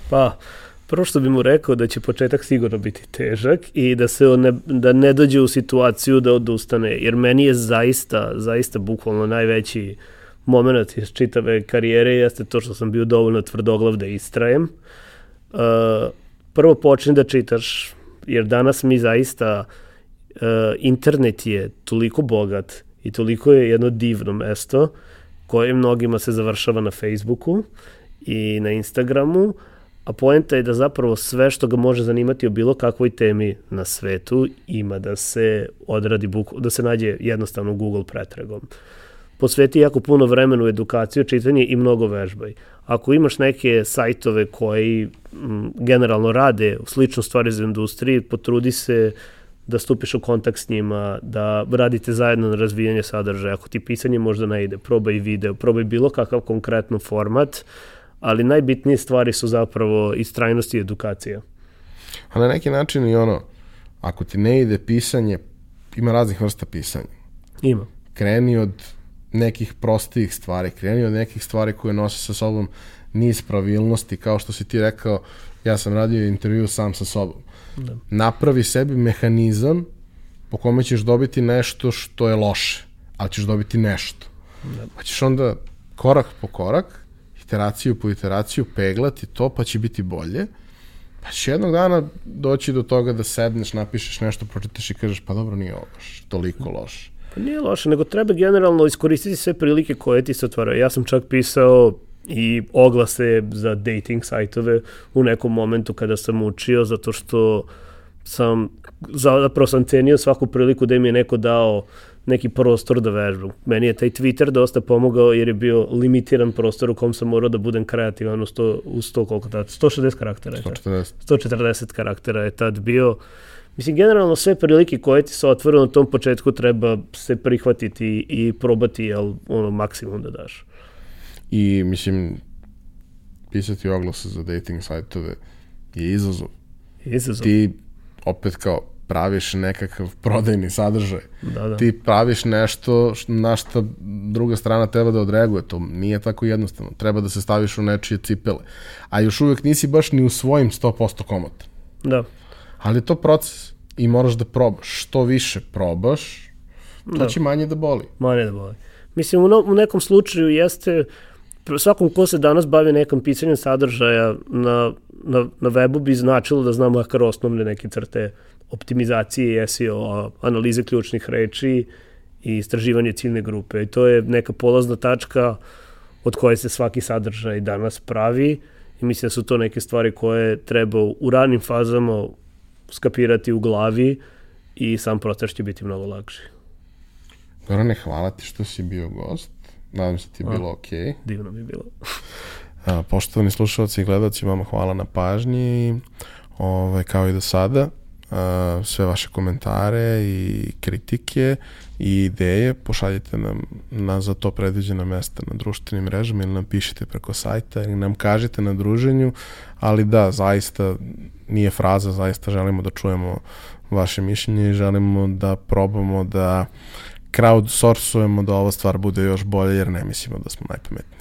Pa, prvo što bi mu rekao da će početak sigurno biti težak i da se on ne, da ne dođe u situaciju da odustane, jer meni je zaista, zaista bukvalno najveći moment iz čitave karijere jeste to što sam bio dovoljno tvrdoglav da istrajem. Uh, prvo počni da čitaš, jer danas mi zaista uh, internet je toliko bogat i toliko je jedno divno mesto koje mnogima se završava na Facebooku i na Instagramu, a poenta je da zapravo sve što ga može zanimati o bilo kakvoj temi na svetu ima da se odradi, buku, da se nađe jednostavno Google pretragom. Posveti jako puno vremena u edukaciju, čitanje i mnogo vežbaj. Ako imaš neke sajtove koji m, generalno rade sličnu stvari za industriji, potrudi se da stupiš u kontakt s njima, da radite zajedno na razvijanje sadržaja. Ako ti pisanje možda ne ide, probaj video, probaj bilo kakav konkretno format, ali najbitnije stvari su zapravo istrajnost i edukacija. A na neki način i ono, ako ti ne ide pisanje, ima raznih vrsta pisanja. Ima. Kreni od nekih prostijih stvari, kreni od nekih stvari koje nose sa sobom niz pravilnosti, kao što si ti rekao, ja sam radio intervju sam sa sobom. Da. Napravi sebi mehanizam po kome ćeš dobiti nešto što je loše, ali ćeš dobiti nešto. Da. Pa ćeš onda korak po korak, iteraciju po iteraciju peglati to, pa će biti bolje. Pa će jednog dana doći do toga da sedneš, napišeš nešto, pročitaš i kažeš pa dobro nije ovo baš toliko loše. Pa nije loše, nego treba generalno iskoristiti sve prilike koje ti se otvaraju. Ja sam čak pisao i oglase za dating sajtove u nekom momentu kada sam učio, zato što sam, zapravo sam cenio svaku priliku da mi je neko dao neki prostor da vežbam. Meni je taj Twitter dosta pomogao jer je bio limitiran prostor u kom sam morao da budem kreativan u 100, u 100 koliko tad, 160 karaktera je 140. 140 karaktera je tad bio. Mislim, generalno sve prilike koje ti se otvore na tom početku treba se prihvatiti i probati, jel, ono, maksimum da daš. I, mislim, pisati oglase za dating sajtove je izazov. Izazov. Ti, opet kao, praviš nekakav prodajni sadržaj. Da, da. Ti praviš nešto na što druga strana treba da odreaguje. To nije tako jednostavno. Treba da se staviš u nečije cipele. A još uvek nisi baš ni u svojim 100% komotan. Da. Ali je to proces i moraš da probaš. Što više probaš, to Da. će manje da boli. Manje da boli. Mislim, u, no, u nekom slučaju jeste, svakom ko se danas bavi nekom pisanjem sadržaja na, na, na webu bi značilo da zna makar osnovne neke crte optimizacije SEO, analize ključnih reči i istraživanje ciljne grupe. I to je neka polazna tačka od koje se svaki sadržaj danas pravi i mislim da su to neke stvari koje treba u ranim fazama skapirati u glavi i sam proces će biti mnogo lakši. Gorane, hvala ti što si bio gost. Nadam se ti je bilo okej. Okay. Divno bi bilo. A, Poštovani slušalci i gledalci, vama hvala na pažnji ovaj, kao i do sada. A, sve vaše komentare i kritike i ideje pošaljite nam na za to predviđena mesta na društvenim mrežama ili nam pišite preko sajta ili nam kažete na druženju, ali da, zaista nije fraza, zaista želimo da čujemo vaše mišljenje i želimo da probamo da crowdsourcujemo da ova stvar bude još bolje jer ne mislimo da smo najpametniji.